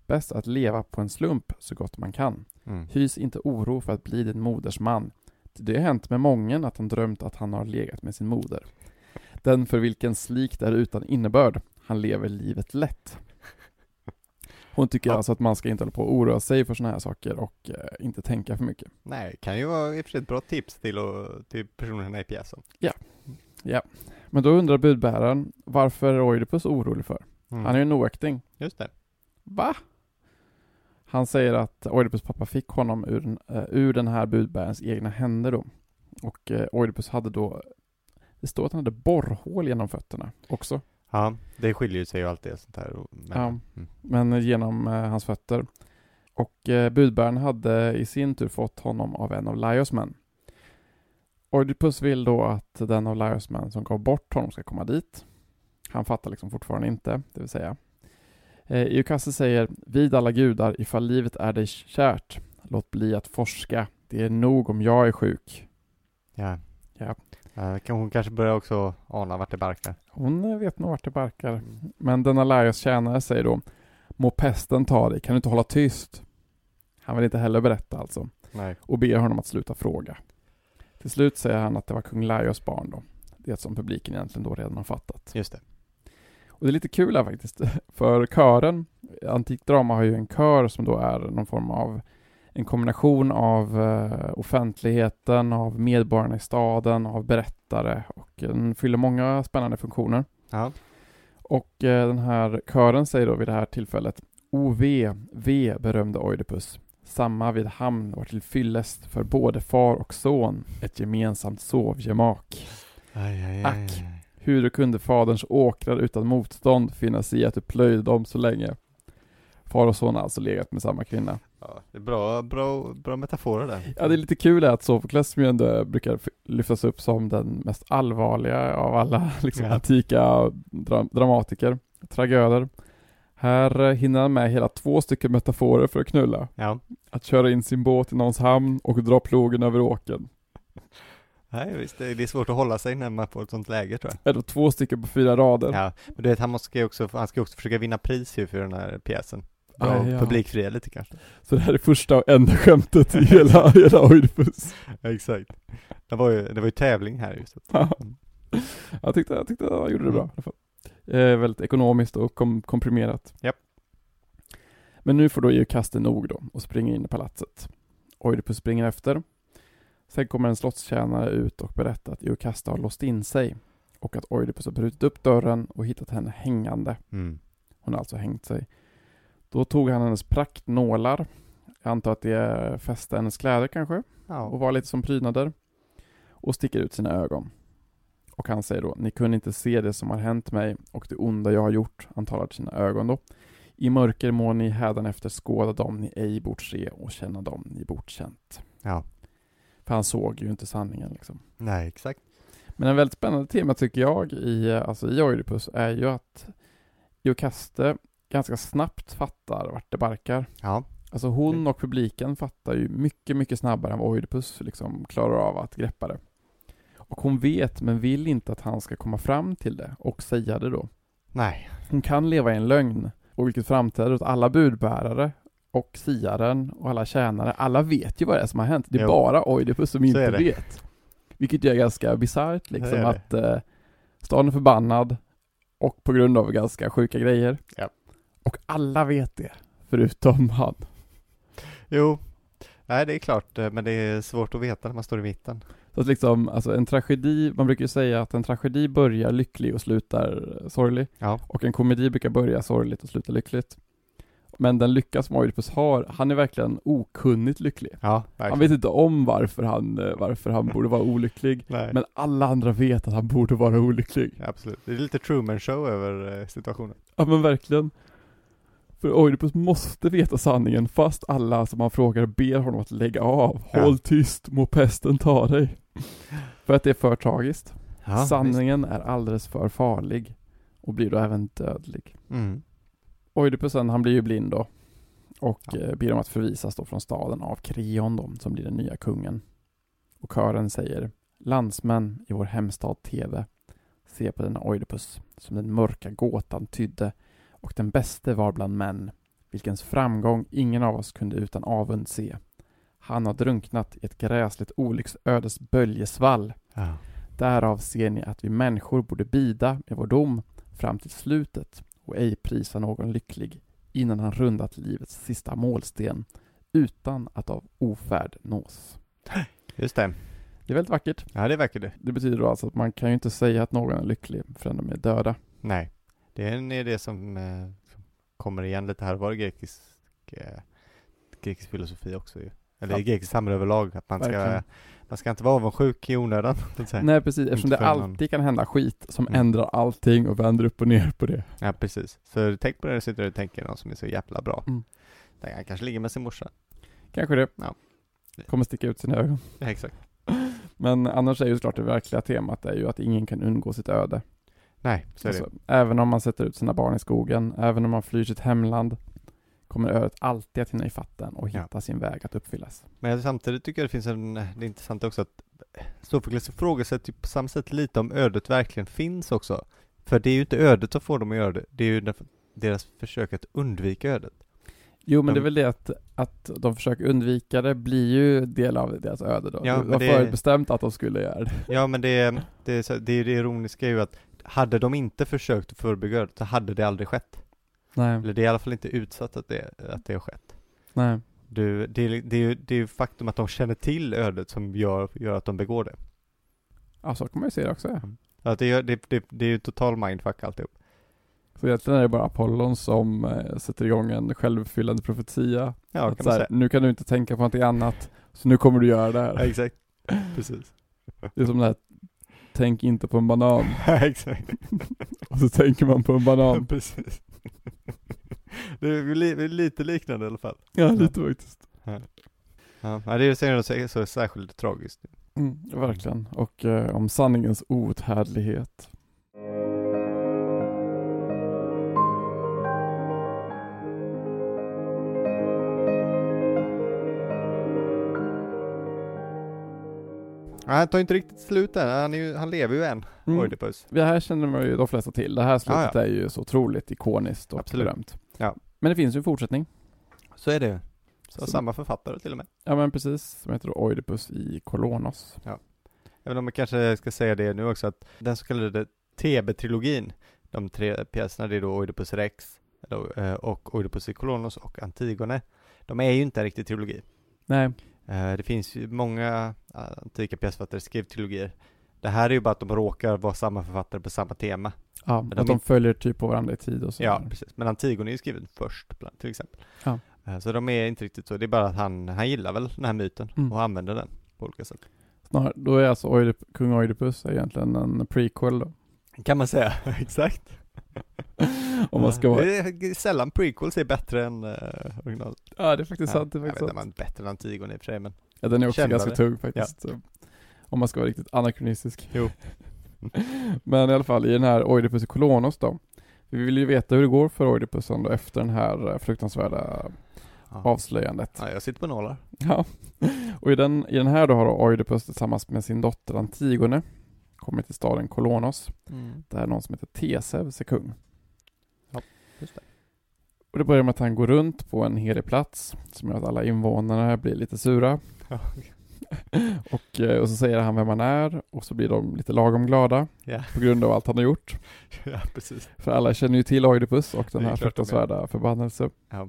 Speaker 2: Bäst att leva på en slump så gott man kan.
Speaker 1: Mm.
Speaker 2: Hys inte oro för att bli din moders man. Det har hänt med mången att han drömt att han har legat med sin moder. Den för vilken slikt är utan innebörd, han lever livet lätt. Hon tycker
Speaker 1: Ja.
Speaker 2: alltså att man ska inte hålla på och oroa sig för sådana här saker och eh, inte tänka för mycket.
Speaker 1: Nej, kan ju vara i och för sig ett bra tips till, och, till personerna i pjäsen.
Speaker 2: Men då undrar budbäraren varför är Oidipus orolig för?
Speaker 1: Mm.
Speaker 2: Han är ju en oäkting.
Speaker 1: Just det.
Speaker 2: Va? Han säger att Oidipus pappa fick honom ur, eh, ur den här budbärarens egna händer då. Och eh, Oidipus hade då, det står att han hade borrhål genom fötterna också.
Speaker 1: Ja, det skiljer sig ju alltid sånt här. Men,
Speaker 2: Ja.
Speaker 1: Mm.
Speaker 2: Men genom eh, hans fötter. Och eh, budbäraren hade i sin tur fått honom av en av Laios män. Oidipus vill då att den av Laios män som gav bort honom ska komma dit. Han fattar liksom fortfarande inte, det vill säga. Eh, Eukasse säger, vid alla gudar, ifall livet är dig kärt, låt bli att forska. Det är nog om jag är sjuk.
Speaker 1: Ja.
Speaker 2: Ja.
Speaker 1: Eh, kan hon kanske börja också ana vart det barkar.
Speaker 2: Hon eh, vet nog vart det barkar. Men denna Laios tjänare säger då, må pesten ta dig, kan du inte hålla tyst? Han vill inte heller berätta alltså.
Speaker 1: Nej.
Speaker 2: och ber honom att sluta fråga. Till slut säger han att det var kung Laios barn då. Det som publiken egentligen då redan har fattat.
Speaker 1: Just det.
Speaker 2: Och det är lite kul här faktiskt, för kören, antikt drama har ju en kör som då är någon form av en kombination av eh, offentligheten, av medborgarna i staden, av berättare och den fyller många spännande funktioner.
Speaker 1: Ja.
Speaker 2: Och eh, den här kören säger då vid det här tillfället O ve, ve berömde Oidipus. Samma vid hamn var till fyllest för både far och son ett gemensamt sovgemak.
Speaker 1: Aj, aj, aj,
Speaker 2: Ack. Hur kunde faderns åkrar utan motstånd finna sig i att du plöjde dem så länge? Far och son har alltså legat med samma kvinna.
Speaker 1: Ja, det är bra, bra, bra metaforer där.
Speaker 2: Ja, det är lite kul att Sofokles som ju ändå brukar lyftas upp som den mest allvarliga av alla liksom,
Speaker 1: Ja.
Speaker 2: antika dra dramatiker, tragöder. Här hinner han med hela två stycken metaforer för att knulla.
Speaker 1: Ja.
Speaker 2: Att köra in sin båt i någons hamn och dra plogen över åken.
Speaker 1: Nej, visst, det är svårt att hålla sig när man får ett sånt läge tror jag.
Speaker 2: Då två stycken på fyra rader.
Speaker 1: Ja, men du vet, han måste också, han ska också försöka vinna pris ju för den här pjäsen.
Speaker 2: Aj, ja.
Speaker 1: publikfria lite kanske.
Speaker 2: Så det här är första och enda skämtet i hela, hela Oidipus.
Speaker 1: Ja, exakt. Det var ju, det var ju tävling här just.
Speaker 2: Ja. jag, tyckte, jag tyckte han gjorde det bra i alla fall. Eh, väldigt ekonomiskt och kom, komprimerat.
Speaker 1: Japp.
Speaker 2: Men nu får då Eukaste nog då och springer in i palatset. Oidipus springer efter. Sen kommer en slottstjänare ut och berättar att Eukaste har låst in sig och att Oidipus har brutit upp dörren och hittat henne hängande.
Speaker 1: Mm.
Speaker 2: Hon har alltså hängt sig. Då tog han hennes praktnålar. Jag antar att det fäste hennes kläder kanske och
Speaker 1: Ja.
Speaker 2: var lite som prydnader och sticker ut sina ögon. Och han säger då, ni kunde inte se det som har hänt mig och det onda jag har gjort, han talar till sina ögon då. I mörker må ni hädanefter skåda dem ni ej bort se och känna dem ni bort känt.
Speaker 1: ja.
Speaker 2: För han såg ju inte sanningen liksom.
Speaker 1: Nej, exakt.
Speaker 2: Men en väldigt spännande tema tycker jag i, alltså i Oidipus är ju att Iokaste ganska snabbt fattar vart det barkar.
Speaker 1: Ja.
Speaker 2: Alltså hon och publiken fattar ju mycket, mycket snabbare än vad Oidipus liksom klarar av att greppa det. Och hon vet, men vill inte att han ska komma fram till det och säga det då.
Speaker 1: Nej.
Speaker 2: Hon kan leva i en lögn, och vilket framträder åt alla budbärare och siaren och alla tjänare. Alla vet ju vad det är som har hänt. Det är
Speaker 1: Jo.
Speaker 2: bara Oidipus som
Speaker 1: Så
Speaker 2: inte vet. Vilket är ganska bisarrt liksom, att eh, staden är förbannad och på grund av ganska sjuka grejer.
Speaker 1: Ja.
Speaker 2: Och alla vet det, förutom han.
Speaker 1: Jo. Nej, det är klart, eh, men det är svårt att veta när man står i mitten.
Speaker 2: Så att liksom, alltså en tragedi, man brukar ju säga att en tragedi börjar lycklig och slutar sorglig.
Speaker 1: Ja.
Speaker 2: Och en komedi brukar börja sorgligt och sluta lyckligt. Men den lycka som Oidipus har, han är verkligen okunnigt lycklig.
Speaker 1: Ja,
Speaker 2: Han vet inte om varför han, eh, varför han borde vara olycklig. Men alla andra vet att han borde vara olycklig.
Speaker 1: Absolut. Det är lite Truman show över eh, situationen.
Speaker 2: Ja men verkligen. För Oidipus måste veta sanningen fast alla som han frågar ber honom att lägga av.
Speaker 1: Ja.
Speaker 2: Håll tyst, må pesten ta dig. För att det är för tragiskt.
Speaker 1: Ja,
Speaker 2: Sanningen är alldeles för farlig och blir då även dödlig.
Speaker 1: visst. Mm.
Speaker 2: Oidipusen han blir ju blind då och
Speaker 1: Ja.
Speaker 2: eh, ber om att förvisas då från staden av Kreon då, som blir den nya kungen. Och kören säger Landsmän i vår hemstad Teve, se på denna Oidipus som den mörka gåtan tydde och den bäste var bland män, vilkens framgång ingen av oss kunde utan avund se. Han har drunknat i ett gräsligt olycksödes böljesvall.
Speaker 1: Ja.
Speaker 2: Därav ser ni att vi människor borde bida med vår dom fram till slutet och ej prisa någon lycklig innan han rundat livets sista målsten utan att av ofärd nås.
Speaker 1: Just det.
Speaker 2: Det är väldigt vackert.
Speaker 1: Ja, det verkar det.
Speaker 2: Det betyder då alltså att man kan ju inte säga att någon är lycklig förrän de är döda.
Speaker 1: Nej. Det är en idé som, eh, som kommer igen lite här var i grekisk, eh, grekisk filosofi också ju. Eller i
Speaker 2: Ja.
Speaker 1: grekisk samhälle överlag. Att man ska, man ska inte vara avundsjuk i onödan.
Speaker 2: Nej precis, eftersom det
Speaker 1: för någon-
Speaker 2: alltid kan hända skit som
Speaker 1: Mm.
Speaker 2: ändrar allting och vänder upp och ner på det.
Speaker 1: Ja, precis. Så tänk på det när du sitter och tänker någon som är så jävla bra.
Speaker 2: Mm.
Speaker 1: Han kanske ligger med sin morsa.
Speaker 2: Kanske det.
Speaker 1: Ja.
Speaker 2: Kommer sticka ut sina ögon.
Speaker 1: Ja, exakt.
Speaker 2: Men annars är ju såklart det verkliga temat är ju att ingen kan undgå sitt öde.
Speaker 1: Nej, så är
Speaker 2: Alltså, även om man sätter ut sina barn i skogen, även om man flyr sitt hemland, kommer ödet alltid att hinna ifatt den och
Speaker 1: Ja.
Speaker 2: hitta sin väg att uppfyllas.
Speaker 1: Men samtidigt tycker jag det finns en, det är intressant också att Sofokles ifrågasätter ju på samma sätt lite om ödet verkligen finns också. För det är ju inte ödet som får dem att göra det, det är ju deras försök att undvika ödet.
Speaker 2: Jo, men
Speaker 1: De-
Speaker 2: det är väl det att, att de försöker undvika det blir ju del av deras öde då.
Speaker 1: Ja,
Speaker 2: var
Speaker 1: det-
Speaker 2: förutbestämt att de skulle göra det.
Speaker 1: Ja men det, det, det, det ironiska är ju att hade de inte försökt förebygga ödet så hade det aldrig skett.
Speaker 2: Nej,
Speaker 1: Eller det är i alla fall inte utsatt att det, att det har skett.
Speaker 2: nej.
Speaker 1: Du, det, är- det, är ju- det är ju faktum att de känner till ödet som gör, gör att de begår det.
Speaker 2: Ja, så kan man ju se det också. Ja.
Speaker 1: Att det, gör- det, det, det är ju total mindfuck alltihop.
Speaker 2: Så egentligen är det bara Apollon som eh, sätter igång en självuppfyllande profetia.
Speaker 1: Ja,
Speaker 2: att
Speaker 1: kan
Speaker 2: så
Speaker 1: man
Speaker 2: här,
Speaker 1: säga.
Speaker 2: nu kan du inte tänka på någonting annat, så nu kommer du göra det
Speaker 1: Ja,
Speaker 2: här.
Speaker 1: exakt. Precis.
Speaker 2: Det är som det här, tänk inte på en banan,
Speaker 1: exakt.
Speaker 2: och så tänker man på en banan.
Speaker 1: Precis. Det är li, lite liknande i alla fall.
Speaker 2: Ja, lite faktiskt.
Speaker 1: Ja, ja det är ju så särskilt tragiskt.
Speaker 2: Mm, verkligen. Och eh, om sanningens outhärdlighet.
Speaker 1: Ja, han tar inte riktigt slut än, han, är ju, han lever ju än,
Speaker 2: Mm.
Speaker 1: Oidipus.
Speaker 2: Det här känner man ju de flesta till. Det här slutet
Speaker 1: Ja,
Speaker 2: är ju så otroligt ikoniskt och
Speaker 1: Absolut.
Speaker 2: berömt.
Speaker 1: Ja.
Speaker 2: Men det finns ju en fortsättning.
Speaker 1: Så är det ju. Så
Speaker 2: Så-
Speaker 1: samma författare till och med.
Speaker 2: Ja men precis, som heter då Oidipus i Kolonos.
Speaker 1: Även om man kanske ska säga det nu också att den så kallade TB-trilogin, de tre pjäserna, det är då Oidipus Rex eh, och Oidipus i Kolonos och Antigone. De är ju inte en riktig trilogi.
Speaker 2: Nej,
Speaker 1: Det finns ju många eh, antika pjäsförfattare som skrev trilogier. Det här är ju bara att de råkar vara samma författare på samma tema.
Speaker 2: ja,
Speaker 1: de
Speaker 2: att de
Speaker 1: in-
Speaker 2: följer typ på varandra i tid och så.
Speaker 1: Ja, precis. Men Antigone är ju skriven först, till exempel.
Speaker 2: Ja.
Speaker 1: Eh, Så de är inte riktigt så. Det är bara att han, han gillar väl den här myten
Speaker 2: Mm.
Speaker 1: och använder den på olika sätt.
Speaker 2: Snar, då är alltså Oidip, kung Oidipus egentligen en prequel då.
Speaker 1: Kan man säga. Exakt.
Speaker 2: Om man ska vara...
Speaker 1: Det är sällan prequels är bättre än uh, originalet.
Speaker 2: Ja det är faktiskt sant, det är
Speaker 1: jag vet
Speaker 2: faktiskt
Speaker 1: inte om bättre än Antigone i och för sig, men
Speaker 2: Ja den är också ganska tung faktiskt. Så. Om man ska vara riktigt anakronistisk.
Speaker 1: Jo.
Speaker 2: Men i alla fall i den här Oidipus i Kolonos då. Vi vill ju veta hur det går för Oidipusen då efter den här eh, fruktansvärda
Speaker 1: ja.
Speaker 2: avslöjandet.
Speaker 1: ja, jag sitter på nålar.
Speaker 2: Ja. Och i den, i den här då har Oidipus tillsammans med sin dotter Antigone kommit till staden Kolonos. Där någon som heter Teseus är kung.
Speaker 1: Ja, just det.
Speaker 2: Och det börjar med att han går runt på en helig plats som gör att alla invånare blir lite sura.
Speaker 1: Ja.
Speaker 2: Och, eh, och så säger han vem han är och så blir de lite lagom glada
Speaker 1: Ja.
Speaker 2: på grund av allt han har gjort.
Speaker 1: ja, precis.
Speaker 2: För alla känner ju till Oidipus och den här fruktansvärda förbannelse.
Speaker 1: Ja.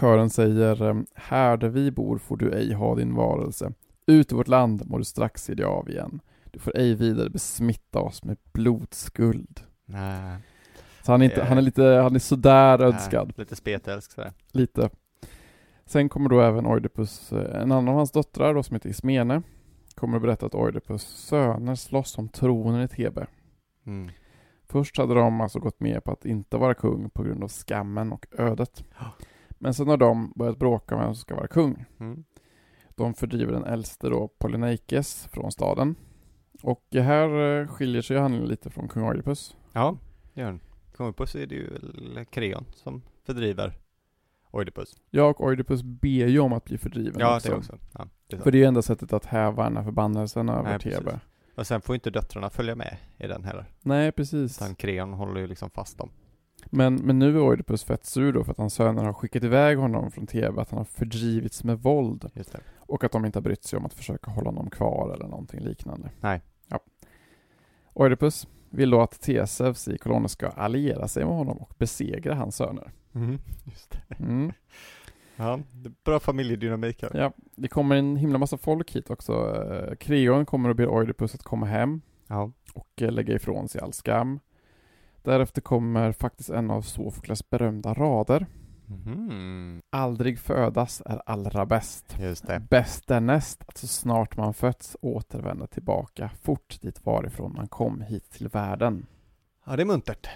Speaker 2: Kören säger eh, Här där vi bor får du ej ha din varelse. Ut ur vårt land må du strax se dig av igen. Du får ej vidare besmitta oss med blodskuld.
Speaker 1: Nej.
Speaker 2: Så han är, inte, han är lite, han är sådär önskad.
Speaker 1: Nej, lite spetälsk sådär.
Speaker 2: Lite. Sen kommer då även Oidipus, eh, en annan av hans döttrar då som heter Ismene, kommer att berätta att Oidipus söner slåss om tronen i Thebe.
Speaker 1: Mm.
Speaker 2: Först hade de alltså gått med på att inte vara kung på grund av skammen och ödet. Men sen har de börjat bråka om vem som ska vara kung.
Speaker 1: Mm.
Speaker 2: De fördriver den äldste då, Polyneikes, från staden. Och här eh, skiljer sig handlingen lite från kung Oidipus.
Speaker 1: Ja, det gör den. Kungopus är det ju Kreon som fördriver Oidipus.
Speaker 2: Ja, och Oidipus ber ju om att bli fördriven
Speaker 1: Ja,
Speaker 2: också.
Speaker 1: det också. Ja, det är.
Speaker 2: För det är ju enda sättet att häva den här förbannelsen över. Thebe.
Speaker 1: Och sen får inte döttrarna följa med i den heller.
Speaker 2: Nej, precis.
Speaker 1: Utan Kreon håller ju liksom fast dem.
Speaker 2: Men, men nu är Oidipus fett sur då för att hans söner har skickat iväg honom från Thebe, att han har fördrivits med våld. Och att de inte har brytt sig om att försöka hålla honom kvar eller någonting liknande.
Speaker 1: Nej.
Speaker 2: Ja. Oidipus vill då att Theseus i kolonnen ska alliera sig med honom och besegra hans söner.
Speaker 1: Mhm, Just det.
Speaker 2: Mm.
Speaker 1: Ja, bra familjedynamik här.
Speaker 2: Ja, det kommer en himla massa folk hit också. Eh, Kreon kommer och ber Oidipus att komma hem
Speaker 1: Ja.
Speaker 2: och eh, lägga ifrån sig all skam. Därefter kommer faktiskt en av Sofokles berömda rader.
Speaker 1: Mhm.
Speaker 2: Aldrig födas är allra bäst.
Speaker 1: Just det.
Speaker 2: Bäst är näst att så snart man fötts återvända tillbaka fort dit varifrån man kom hit till världen.
Speaker 1: Ja, det är muntert.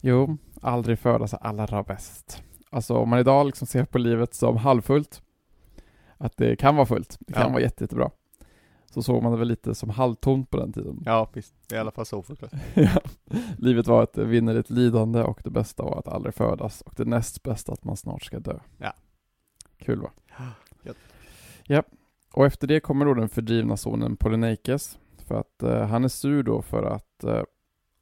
Speaker 2: Jo, aldrig födas är allra bäst. Alltså om man idag liksom ser på livet som halvfullt, att det kan vara fullt, det kan
Speaker 1: Ja.
Speaker 2: vara jätte, jättebra. Så såg man det väl lite som halvtomt på den tiden.
Speaker 1: Ja, visst. Det är i alla fall så.
Speaker 2: Ja. Livet var ett vinnerligt lidande och det bästa var att aldrig födas och det näst bästa att man snart ska dö.
Speaker 1: Ja.
Speaker 2: Kul va?
Speaker 1: Gött.
Speaker 2: Ja. Och efter det kommer då den fördrivna sonen Polyneikes för att eh, han är sur då för att eh,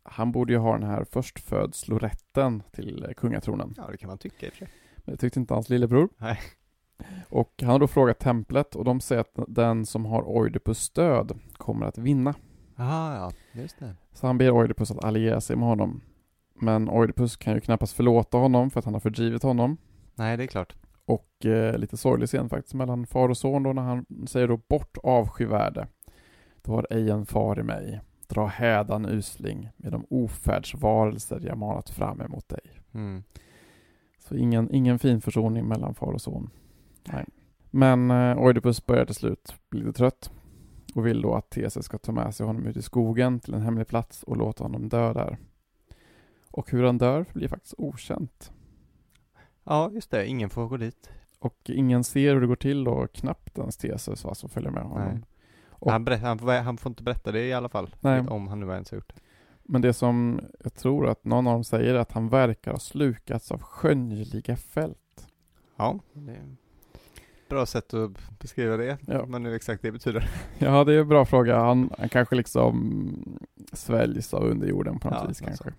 Speaker 2: han borde ju ha den här förstfödslorätten till eh, kungatronen.
Speaker 1: Ja, det kan man tycka i och för sig.
Speaker 2: Men det tyckte inte hans lillebror.
Speaker 1: Nej.
Speaker 2: Och han har då frågat templet och de säger att den som har Oidipus stöd kommer att vinna.
Speaker 1: Aha, ja, just det.
Speaker 2: Så han ber Oidipus att alliera sig med honom. Men Oidipus kan ju knappast förlåta honom för att han har fördrivit honom.
Speaker 1: Nej, det är klart.
Speaker 2: Och eh, lite sorglig scen faktiskt mellan far och son då när han säger då bort avskyvärde. Du har ej en far i mig. Dra hädan usling med de ofärdsvarelser jag manat fram emot dig.
Speaker 1: Mm.
Speaker 2: Så ingen, ingen fin försoning mellan far och son. Nej. Men eh, Oidipus börjar till slut bli lite trött och vill då att Theseus ska ta med sig honom ut i skogen till en hemlig plats och låta honom dö där. Och hur han dör blir faktiskt okänt.
Speaker 1: Ja, just det. Ingen får gå dit.
Speaker 2: Och ingen ser hur det går till och knappt ens Theseus va, som följer med honom.
Speaker 1: Nej.
Speaker 2: Och-
Speaker 1: Han, berätt, han, får- han får inte berätta det i alla fall.
Speaker 2: Nej.
Speaker 1: Om han nu ens har gjort det.
Speaker 2: Men det som jag tror att någon av dem säger är att han verkar ha slukats av skönjeliga fält.
Speaker 1: Ja, det bra sätt att beskriva det.
Speaker 2: Ja.
Speaker 1: Men nu exakt det betyder.
Speaker 2: Ja, det är en bra fråga. Han, han kanske liksom sväljs av underjorden på något
Speaker 1: Ja,
Speaker 2: vis kanske.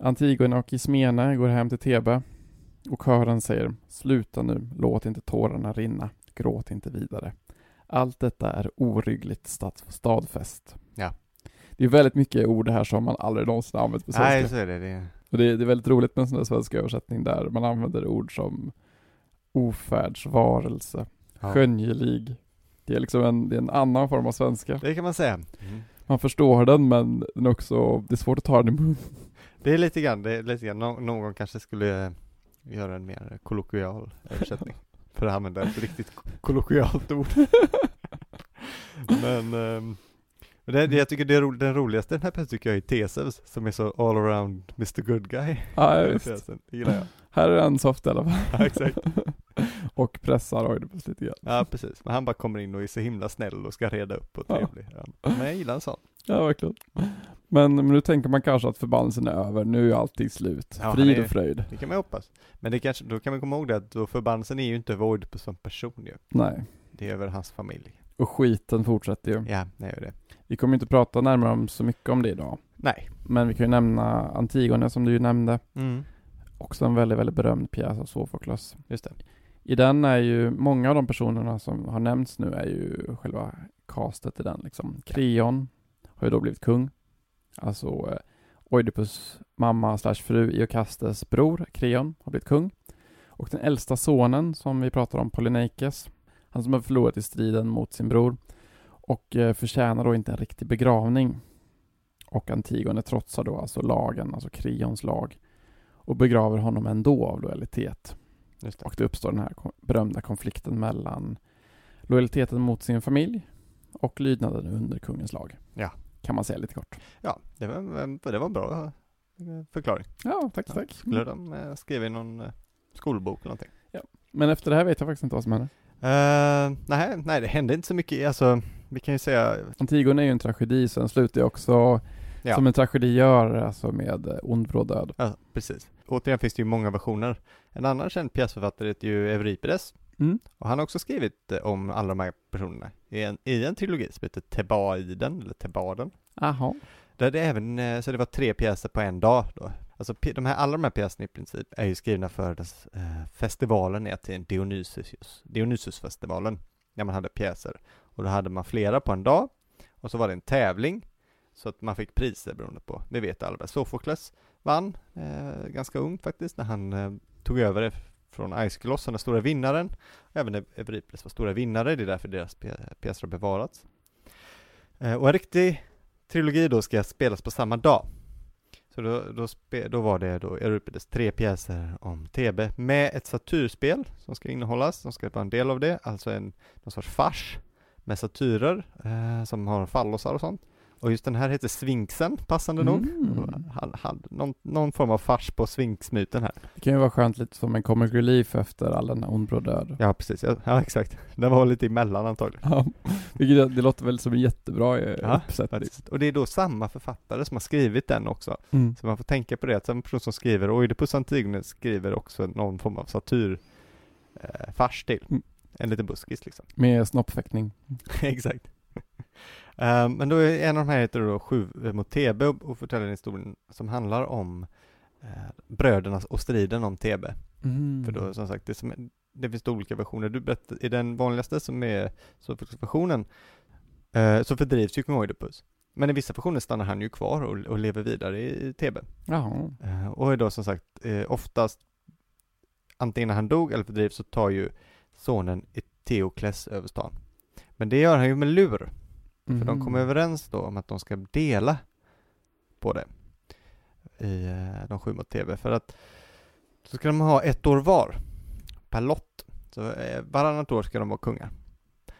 Speaker 2: Antigone och Ismene går hem till Thebe och kören säger Sluta nu, låt inte tårarna rinna, gråt inte vidare. Allt detta är oryggligt stad, stadfäst.
Speaker 1: Ja.
Speaker 2: Det är väldigt mycket ord här som man aldrig någonsin använt på svenska.
Speaker 1: Nej, så är det. det är...
Speaker 2: Och det, det är väldigt roligt med en sån där svensk översättning där man använder ord som ofärdsvarelse,
Speaker 1: Ja.
Speaker 2: skönjelig. Det är liksom en, det är en annan form av svenska.
Speaker 1: Det kan man säga. Mm.
Speaker 2: Man förstår den men den är också, det är svårt att ta den i mun.
Speaker 1: Det är lite grann, det är lite grann. Nå- någon kanske skulle göra en mer kollokvial översättning. för att använda ett riktigt kollokvialt ord. Men men det, det, jag tycker det är ro, den roligaste den här pjäsen tycker jag är Theseus som är så all around Mr Good Guy.
Speaker 2: Ja, visst.
Speaker 1: det gillar jag.
Speaker 2: Här är en soft i alla fall.
Speaker 1: Ja, exakt.
Speaker 2: och pressar Oidipus lite grann.
Speaker 1: Ja, precis. Men han bara kommer in och är så himla snäll och ska reda upp och trevlig. Ja. Men jag gillar en sån.
Speaker 2: Ja, verkligen. Men, men nu tänker man kanske att förbannelsen är över, nu är allting slut.
Speaker 1: Ja,
Speaker 2: Frid
Speaker 1: det-
Speaker 2: och fröjd.
Speaker 1: Det kan man hoppas. Men det kanske, då kan man komma ihåg det att då förbannelsen är ju inte över Oidipus som person ju.
Speaker 2: Nej.
Speaker 1: Det är över hans familj.
Speaker 2: Och skiten fortsätter ju.
Speaker 1: Ja, det är ju det.
Speaker 2: Vi kommer inte prata närmare om så mycket om det idag.
Speaker 1: Nej.
Speaker 2: Men vi kan ju nämna Antigone som du ju nämnde.
Speaker 1: Mm.
Speaker 2: Också en väldigt, väldigt berömd pjäs av Sofokles.
Speaker 1: Just det.
Speaker 2: I den är ju, många av de personerna som har nämnts nu är ju själva castet i den liksom. Kreon har ju då blivit kung. Alltså eh, Oidipus mamma slash fru Iokastes bror Kreon har blivit kung. Och den äldsta sonen som vi pratar om, Polyneikes, han som har förlorat i striden mot sin bror och eh, förtjänar då inte en riktig begravning. Och Antigone trotsar då alltså lagen, alltså Kreons lag och begraver honom ändå av lojalitet.
Speaker 1: Det.
Speaker 2: Och det uppstår den här berömda konflikten mellan lojaliteten mot sin familj och lydnaden under kungens lag.
Speaker 1: Ja.
Speaker 2: Kan man säga lite kort.
Speaker 1: Ja, det var, det var en bra eh, förklaring.
Speaker 2: Ja, tack,
Speaker 1: Ja,
Speaker 2: tack.
Speaker 1: Skulle de eh, skriva i någon eh, skolbok eller någonting?
Speaker 2: Men efter det här vet jag faktiskt inte vad som händer.
Speaker 1: Uh, nej, nej, det hände inte så mycket. Alltså, vi kan ju säga,
Speaker 2: Antigone är ju en tragedi, så den slutar ju också
Speaker 1: Ja.
Speaker 2: som en tragedi gör, alltså med ond bråd död.
Speaker 1: ja precis. Återigen finns det ju många versioner. En annan känd pjäsförfattare heter ju Euripides.
Speaker 2: Mm.
Speaker 1: Och han har också skrivit eh, om alla de här personerna i en, i en trilogi som heter Tebaiden, eller Tebaden.
Speaker 2: Aha.
Speaker 1: Där det även, eh, så det var tre pjäser på en dag då. Alltså de här, alla de här pjäserna i princip är ju skrivna för dess, eh, festivalen i Aten, Dionysius, Dionysusfestivalen, där man hade pjäser. Och då hade man flera på en dag, och så var det en tävling, så att man fick priser beroende på, det vet alla. Sofokles vann, eh, ganska ung faktiskt, när han eh, tog över det från Aeschylus, den stora vinnaren. Även Euripides var stora vinnare, det är därför deras pjäser har bevarats. Eh, och en riktig trilogi då ska spelas på samma dag. Så då, då, spe, då var det då Euripides tre pjäser om Thebe med ett satyrspel som ska innehållas, som ska vara en del av det, alltså en någon sorts fars med satyrer eh, som har fallosar och sånt. Och just den här heter Sfinxen, passande nog.
Speaker 2: Mm.
Speaker 1: Han hade någon, någon form av fars på Sfinxmyten här.
Speaker 2: Det kan ju vara skönt lite som en comic relief efter all den ond död.
Speaker 1: Ja, precis. Ja, ja, exakt. Den var lite emellan antagligen.
Speaker 2: Ja, vilket det låter väl som en jättebra eh,
Speaker 1: Ja,
Speaker 2: uppsättning.
Speaker 1: faktiskt. Och det är då samma författare som har skrivit den också.
Speaker 2: Mm.
Speaker 1: Så man får tänka på det, att en person som skriver Oidipus Antigone skriver också någon form av satyr eh, till.
Speaker 2: Mm.
Speaker 1: En liten buskis liksom.
Speaker 2: Med snoppfäktning.
Speaker 1: Exakt. Eh, men då är en av de här heter då Sju mot Thebe och, förtäller en historia som handlar om eh, brödernas och striden om Thebe.
Speaker 2: Mm.
Speaker 1: För då som sagt, det, som, det finns olika versioner. Du berättar, I den vanligaste som är Sofokles-versionen eh, så fördrivs ju kung Oidipus. Men i vissa versioner stannar han ju kvar och, och lever vidare i, i. Eh, och är då som sagt eh, oftast antingen när han dog eller fördrivs så tar ju sonen Eteokles över stan. Men det gör han ju med lur, för de kommer
Speaker 2: Mhm.
Speaker 1: överens då om att de ska dela på det i eh, de sju mot TV för att så ska de ha ett år var per lott. Så eh, varannat år ska de vara kungar.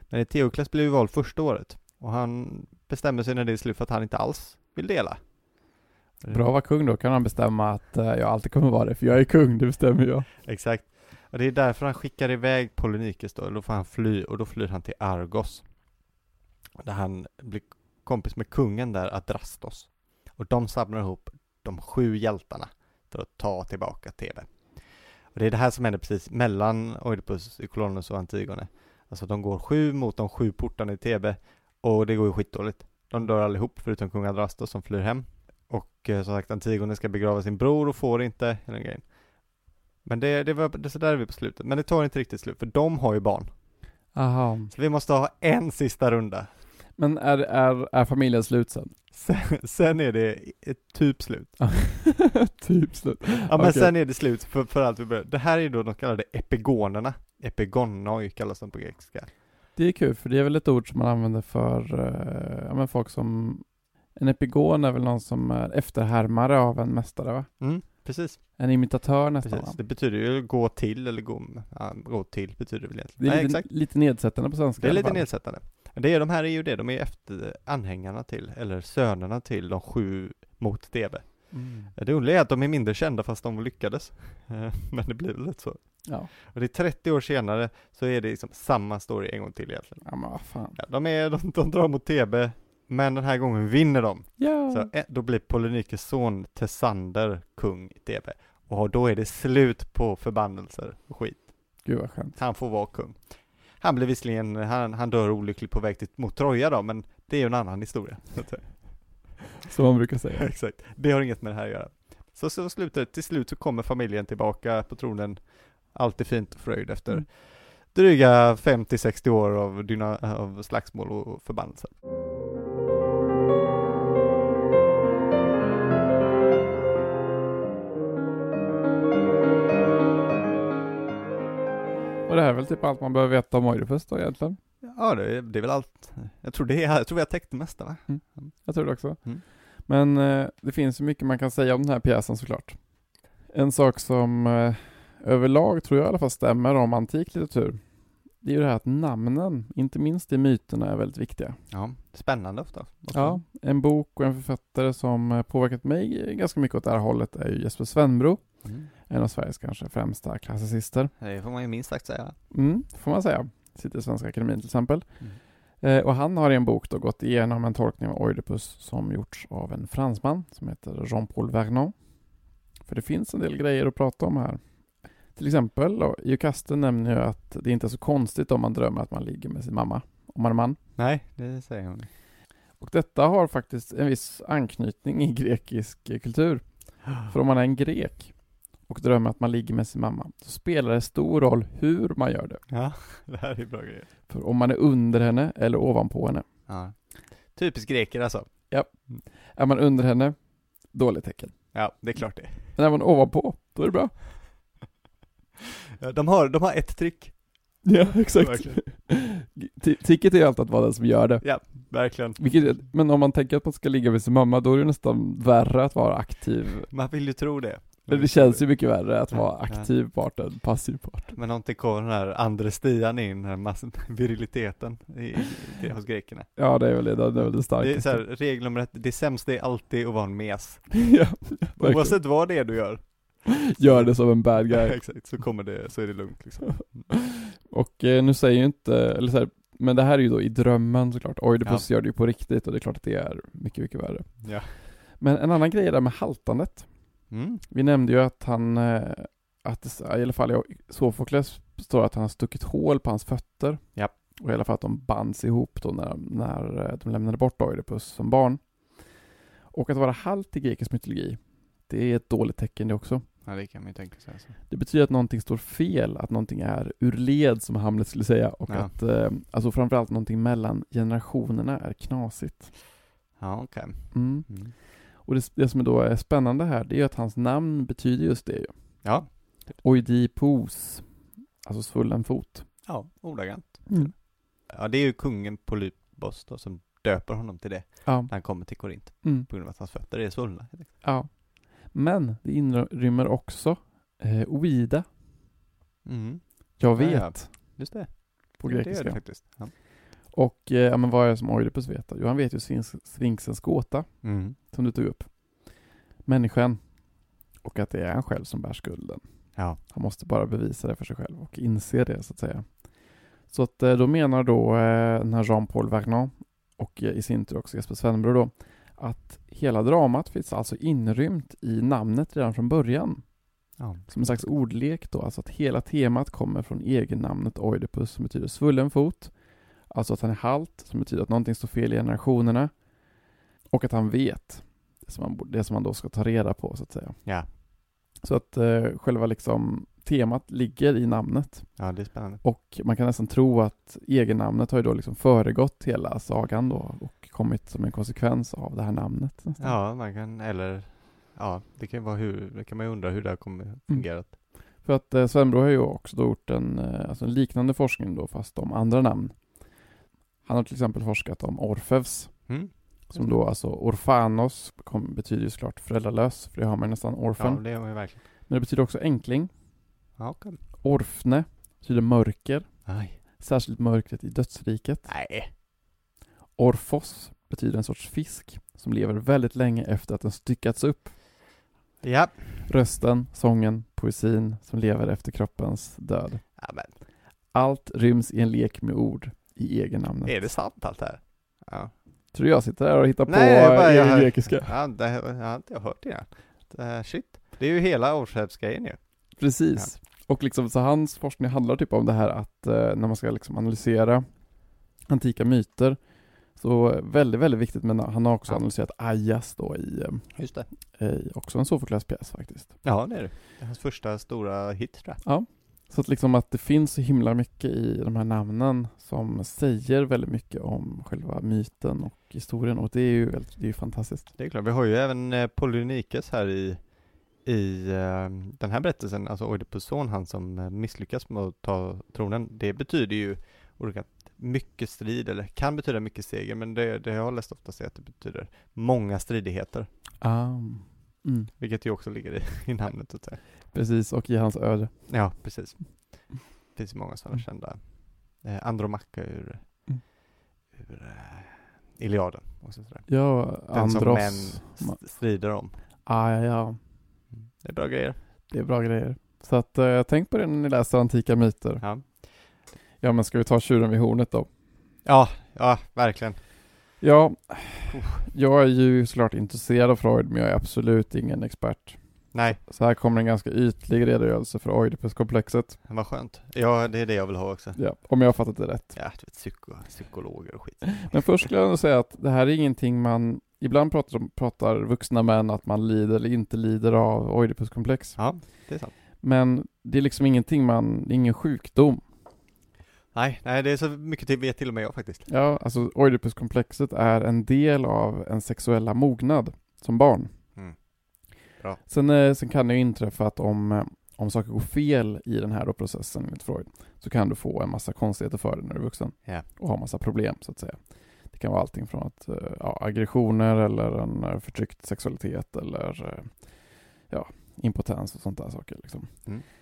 Speaker 1: Men Eteokles blev ju vald första året och han bestämmer sig när det är slut för att han inte alls vill dela.
Speaker 2: Bra att vara kung då kan han bestämma att eh, jag alltid kommer vara det, för jag är kung, det bestämmer jag.
Speaker 1: Exakt. Och det är därför han skickar iväg Polynikes då, då får han fly och då flyr han till Argos. Där han blir kompis med kungen där, Adrastos. Och de samlar ihop de sju hjältarna för att ta tillbaka Thebe. Och det är det här som händer precis mellan Oidipus, Ikolonus och Antigone. Alltså de går sju mot de sju portarna i Thebe och det går ju skitdåligt. De dör allihop förutom kung Adrastos som flyr hem. Och eh, som sagt Antigone ska begrava sin bror och får inte hela grejen. Men det, det var, det, så där är vi på slutet. Men det tar inte riktigt slut, för de har ju barn.
Speaker 2: Aha.
Speaker 1: Så vi måste ha en sista runda.
Speaker 2: Men är, är, är familjen slut sen?
Speaker 1: Sen, sen är det ett typ slut.
Speaker 2: typ slut.
Speaker 1: Ja men
Speaker 2: Okej.
Speaker 1: sen är det slut för, för allt vi börjar. Det här är då de kallade epigonerna. Epigonoi kallas de på grekiska.
Speaker 2: Det är kul, för det är väl ett ord som man använder för eh, ja, men folk som... En epigon är väl någon som är efterhärmare av en mästare, va?
Speaker 1: Mm, precis.
Speaker 2: En imitatör nästan,
Speaker 1: precis.
Speaker 2: va?
Speaker 1: Det betyder ju gå till eller gå, ja, gå till betyder det väl egentligen.
Speaker 2: Det är
Speaker 1: Nej,
Speaker 2: lite,
Speaker 1: exakt.
Speaker 2: lite nedsättande på svenska
Speaker 1: Det är lite nedsättande. Men det är, de här är ju det, de är efter anhängarna till, eller sönerna till de sju mot Thebe.
Speaker 2: Mm.
Speaker 1: Det underliga är att de är mindre kända fast de lyckades. Men det blir väl lite så.
Speaker 2: Ja.
Speaker 1: Och det är 30 år senare så är det liksom samma story en gång till egentligen.
Speaker 2: ja, men vad fan.
Speaker 1: Ja, de, är, de, de drar mot Thebe, men den här gången vinner de.
Speaker 2: Ja.
Speaker 1: Så eh, då blir Polynikes son Tessander kung i Thebe. Och då är det slut på förbannelser och skit.
Speaker 2: Gud vad skönt.
Speaker 1: Han får vara kung. Han blir visserligen, han, han dör olyckligt på väg till, mot Troja då, men det är ju en annan historia.
Speaker 2: Som man brukar säga.
Speaker 1: Exakt, det har inget med det här att göra. Så, så slutar, till slut så kommer familjen tillbaka på tronen, allt är fint och fröjd efter
Speaker 2: Mm.
Speaker 1: dryga 50-60 år av, dyna, av slagsmål och förbannelser.
Speaker 2: Och det här är väl typ allt man behöver veta om Oidipus då egentligen?
Speaker 1: Ja, det, det är väl allt. Jag tror det jag tror vi har täckt det mesta va?
Speaker 2: Jag tror det också.
Speaker 1: Mm.
Speaker 2: Men eh, det finns ju mycket man kan säga om den här pjäsen såklart. En sak som eh, överlag tror jag i alla fall stämmer om antik litteratur. Det är ju det här att namnen, inte minst i myterna, är väldigt viktiga.
Speaker 1: Ja, spännande ofta. också.
Speaker 2: Ja, en bok och en författare som eh, påverkat mig ganska mycket åt det här hållet är ju Jesper Svenbro.
Speaker 1: Mm.
Speaker 2: En av Sveriges kanske främsta klassicister.
Speaker 1: Det får man ju minst sagt säga.
Speaker 2: Mm, får man säga. Sitter i Svenska Akademin till exempel.
Speaker 1: Mm.
Speaker 2: Eh, och han har i en bok då gått igenom en tolkning av Oidipus som gjorts av en fransman som heter Jean-Paul Vernon. För det finns en del grejer att prata om här. Till exempel, då, Iokaste nämner ju att det inte är så konstigt om man drömmer att man ligger med sin mamma, om man är man.
Speaker 1: Nej, det säger hon.
Speaker 2: Och detta har faktiskt en viss anknytning i grekisk kultur. För om man är en grek och drömmer att man ligger med sin mamma, så spelar det stor roll hur man gör det.
Speaker 1: Ja, det här är bra grejer.
Speaker 2: För om man är under henne eller ovanpå henne.
Speaker 1: Ja. Typiskt greker alltså.
Speaker 2: Är man under henne, dåligt tecken.
Speaker 1: Ja, det är klart det.
Speaker 2: Men är man ovanpå, då är det bra.
Speaker 1: Ja, de, har, de har ett trick.
Speaker 2: Ja, exakt. T- Ticket är ju alltid att vara den som gör det.
Speaker 1: Verkligen.
Speaker 2: Vilket, men om man tänker att man ska ligga med sin mamma, då är det nästan värre att vara aktiv.
Speaker 1: Man vill ju tro det.
Speaker 2: Men det känns ju mycket värre att vara
Speaker 1: Ja, ja.
Speaker 2: aktiv part än passiv part.
Speaker 1: Men någonting kommer den här andra stian in, den här mass- viriliteten i, i, hos grekerna.
Speaker 2: Ja, det är väl det, det är väl det
Speaker 1: Det är
Speaker 2: starkaste.
Speaker 1: så här, regel nummer ett, det sämsta är alltid att vara en mes.
Speaker 2: ja, verkligen.
Speaker 1: Oavsett vad det är du gör.
Speaker 2: Gör det som en bad guy.
Speaker 1: Exakt, så kommer det, så är det lugnt liksom.
Speaker 2: Och eh, nu säger ju inte, eller så här, men det här är ju då i drömmen såklart. Oidipus gör det ju på riktigt och det är klart att det är mycket, mycket värre.
Speaker 1: Ja.
Speaker 2: Men en annan grej är det med haltandet.
Speaker 1: Mm.
Speaker 2: Vi nämnde ju att han, eh, att det, i alla fall i Sofokles står att han har stuckit hål på hans fötter.
Speaker 1: Ja.
Speaker 2: Och i alla fall att de bands ihop då när, när eh, de lämnade bort Oidipus som barn. Och att vara halt i grekisk mytologi, det är ett dåligt tecken det också.
Speaker 1: Ja, det kan man ju tänka sig alltså.
Speaker 2: Det betyder att någonting står fel, att någonting är ur led som Hamlet skulle säga och
Speaker 1: Ja.
Speaker 2: att eh, alltså framförallt någonting mellan generationerna är knasigt.
Speaker 1: Ja, okej.
Speaker 2: Mm.
Speaker 1: Mm.
Speaker 2: Och det, det som då är spännande här, det är ju att hans namn betyder just det ju.
Speaker 1: Ja.
Speaker 2: Oidipus, alltså svullen fot.
Speaker 1: Ja, ordagrant.
Speaker 2: Mm.
Speaker 1: Ja, det är ju kungen Polybos då som döper honom till det
Speaker 2: Ja.
Speaker 1: när han kommer till Korint
Speaker 2: Mm.
Speaker 1: på grund av att hans fötter är svullna.
Speaker 2: ja. Men det inrymmer också eh, Oida,
Speaker 1: Mm.
Speaker 2: jag
Speaker 1: Ja,
Speaker 2: vet,
Speaker 1: ja. Just det.
Speaker 2: på
Speaker 1: Det gör
Speaker 2: grekiska.
Speaker 1: det faktiskt. Ja.
Speaker 2: och eh, ja, men vad är det som Oidipus vet då? Jo, han vet ju Sphinx- Sphinxens gåta,
Speaker 1: Mm.
Speaker 2: som du tog upp. Människan. Och att det är han själv som bär skulden.
Speaker 1: Ja.
Speaker 2: Han måste bara bevisa det för sig själv och inse det så att säga. Så att eh, då menar då eh, den här Jean-Paul Vernon och eh, i sin tur också Jesper Svenbro då att hela dramat finns alltså inrymt i namnet redan från början.
Speaker 1: Ja.
Speaker 2: Som en slags ordlek då, alltså att hela temat kommer från egennamnet Oidipus som betyder svullen fot. Alltså att han är halt, som betyder att någonting står fel i generationerna. Och att han vet det som borde- det som man då ska ta reda på så att säga.
Speaker 1: Ja.
Speaker 2: Så att eh, själva liksom temat ligger i namnet.
Speaker 1: ja, det är spännande.
Speaker 2: Och man kan nästan tro att egennamnet har ju då liksom föregått hela sagan då och kommit som en konsekvens av det här namnet. Nästan.
Speaker 1: Ja, man kan, eller, ja, det kan ju vara hur, det kan man ju undra hur det här kommer fungerat.
Speaker 2: För att eh, Svenbro har ju också då gjort en, eh, alltså en liknande forskning då fast om andra namn. Han har till exempel forskat om Orfeus
Speaker 1: Mm.
Speaker 2: som då alltså Orfanos kom, betyder ju såklart föräldralös för det har man nästan
Speaker 1: Ja,
Speaker 2: orphan.
Speaker 1: det har man ju verkligen.
Speaker 2: Men det betyder också enkling.
Speaker 1: Ja, okej.
Speaker 2: Orfne betyder mörker,
Speaker 1: Nej.
Speaker 2: särskilt mörkret i dödsriket.
Speaker 1: Nej.
Speaker 2: Orfos betyder en sorts fisk som lever väldigt länge efter att den styckats upp.
Speaker 1: Ja.
Speaker 2: Rösten, sången, poesin som lever efter kroppens död.
Speaker 1: ja, men
Speaker 2: Allt ryms i en lek med ord i egennamnet.
Speaker 1: är det sant allt det här? Ja.
Speaker 2: Tror jag sitter där och hittar
Speaker 1: Nej,
Speaker 2: på
Speaker 1: bara-
Speaker 2: egen
Speaker 1: jag-
Speaker 2: grekiska?
Speaker 1: Ja, det jag har inte hört det innan. Det här, shit. Det är ju hela Orshävsgrejen ju.
Speaker 2: Precis. Och liksom, så hans forskning handlar typ om det här att eh, när man ska liksom analysera antika myter så väldigt, väldigt viktigt men han har också
Speaker 1: Ja.
Speaker 2: analyserat Ajas då i,
Speaker 1: Just det.
Speaker 2: eh, i också en Sofokles-pjäs faktiskt.
Speaker 1: Ja, det är det. Det är hans första stora hit tror jag.
Speaker 2: Så att liksom att det finns så himla mycket i de här namnen som säger väldigt mycket om själva myten och historien och det är ju, väldigt- det är fantastiskt.
Speaker 1: Det är klart. Vi har ju även eh, Polynikes här i, i eh, den här berättelsen, alltså Oidipus son, han som misslyckas med att ta tronen. Det betyder ju ordagrant mycket strid, eller kan betyda mycket seger, men det, det jag har läst ofta säga att det betyder många stridigheter,
Speaker 2: Ah. Mm.
Speaker 1: vilket ju också ligger i, i namnet så.
Speaker 2: Precis, och i hans öde.
Speaker 1: Ja, precis. Det finns många sådana
Speaker 2: Mm.
Speaker 1: kända. Eh, Andromaca ur,
Speaker 2: Mm.
Speaker 1: ur eh, Iliaden och så.
Speaker 2: Ja,
Speaker 1: Den som
Speaker 2: Andros.
Speaker 1: män
Speaker 2: Ma-
Speaker 1: s- strider om.
Speaker 2: Ah, ja, ja.
Speaker 1: Det är bra grejer.
Speaker 2: Det är bra grejer. Så att eh, tänk på det när ni läser antika myter.
Speaker 1: Ja.
Speaker 2: Ja men ska vi ta tjuren vid hornet då?
Speaker 1: Ja, ja, verkligen.
Speaker 2: Ja, jag är ju såklart intresserad av Freud, men jag är absolut ingen expert.
Speaker 1: Nej,
Speaker 2: Så här kommer en ganska ytlig redogörelse för Oidipuskomplexet.
Speaker 1: vad skönt. Ja, det är det jag vill ha också.
Speaker 2: Ja, om jag har fattat det rätt.
Speaker 1: Ja, du vet, psyko, psykologer och skit.
Speaker 2: Men först skulle jag säga att det här är ingenting man, ibland pratar, pratar vuxna män att man lider eller inte lider av Oidipuskomplex.
Speaker 1: Ja, det är sant.
Speaker 2: Men det är liksom ingenting man, det är ingen sjukdom.
Speaker 1: Nej, nej, det är så mycket till vet till och med jag faktiskt.
Speaker 2: Ja, alltså Oidipuskomplexet är en del av en sexuella mognad som barn.
Speaker 1: Mm. Bra.
Speaker 2: Sen, eh, sen kan det ju inträffa att om, eh, om saker går fel i den här processen enligt Freud så kan du få en massa konstigheter för dig när du är vuxen
Speaker 1: Ja.
Speaker 2: och ha massa problem så att säga. Det kan vara allting från att, eh, ja, aggressioner eller en förtryckt sexualitet eller ja, impotens och sånt där saker. Liksom.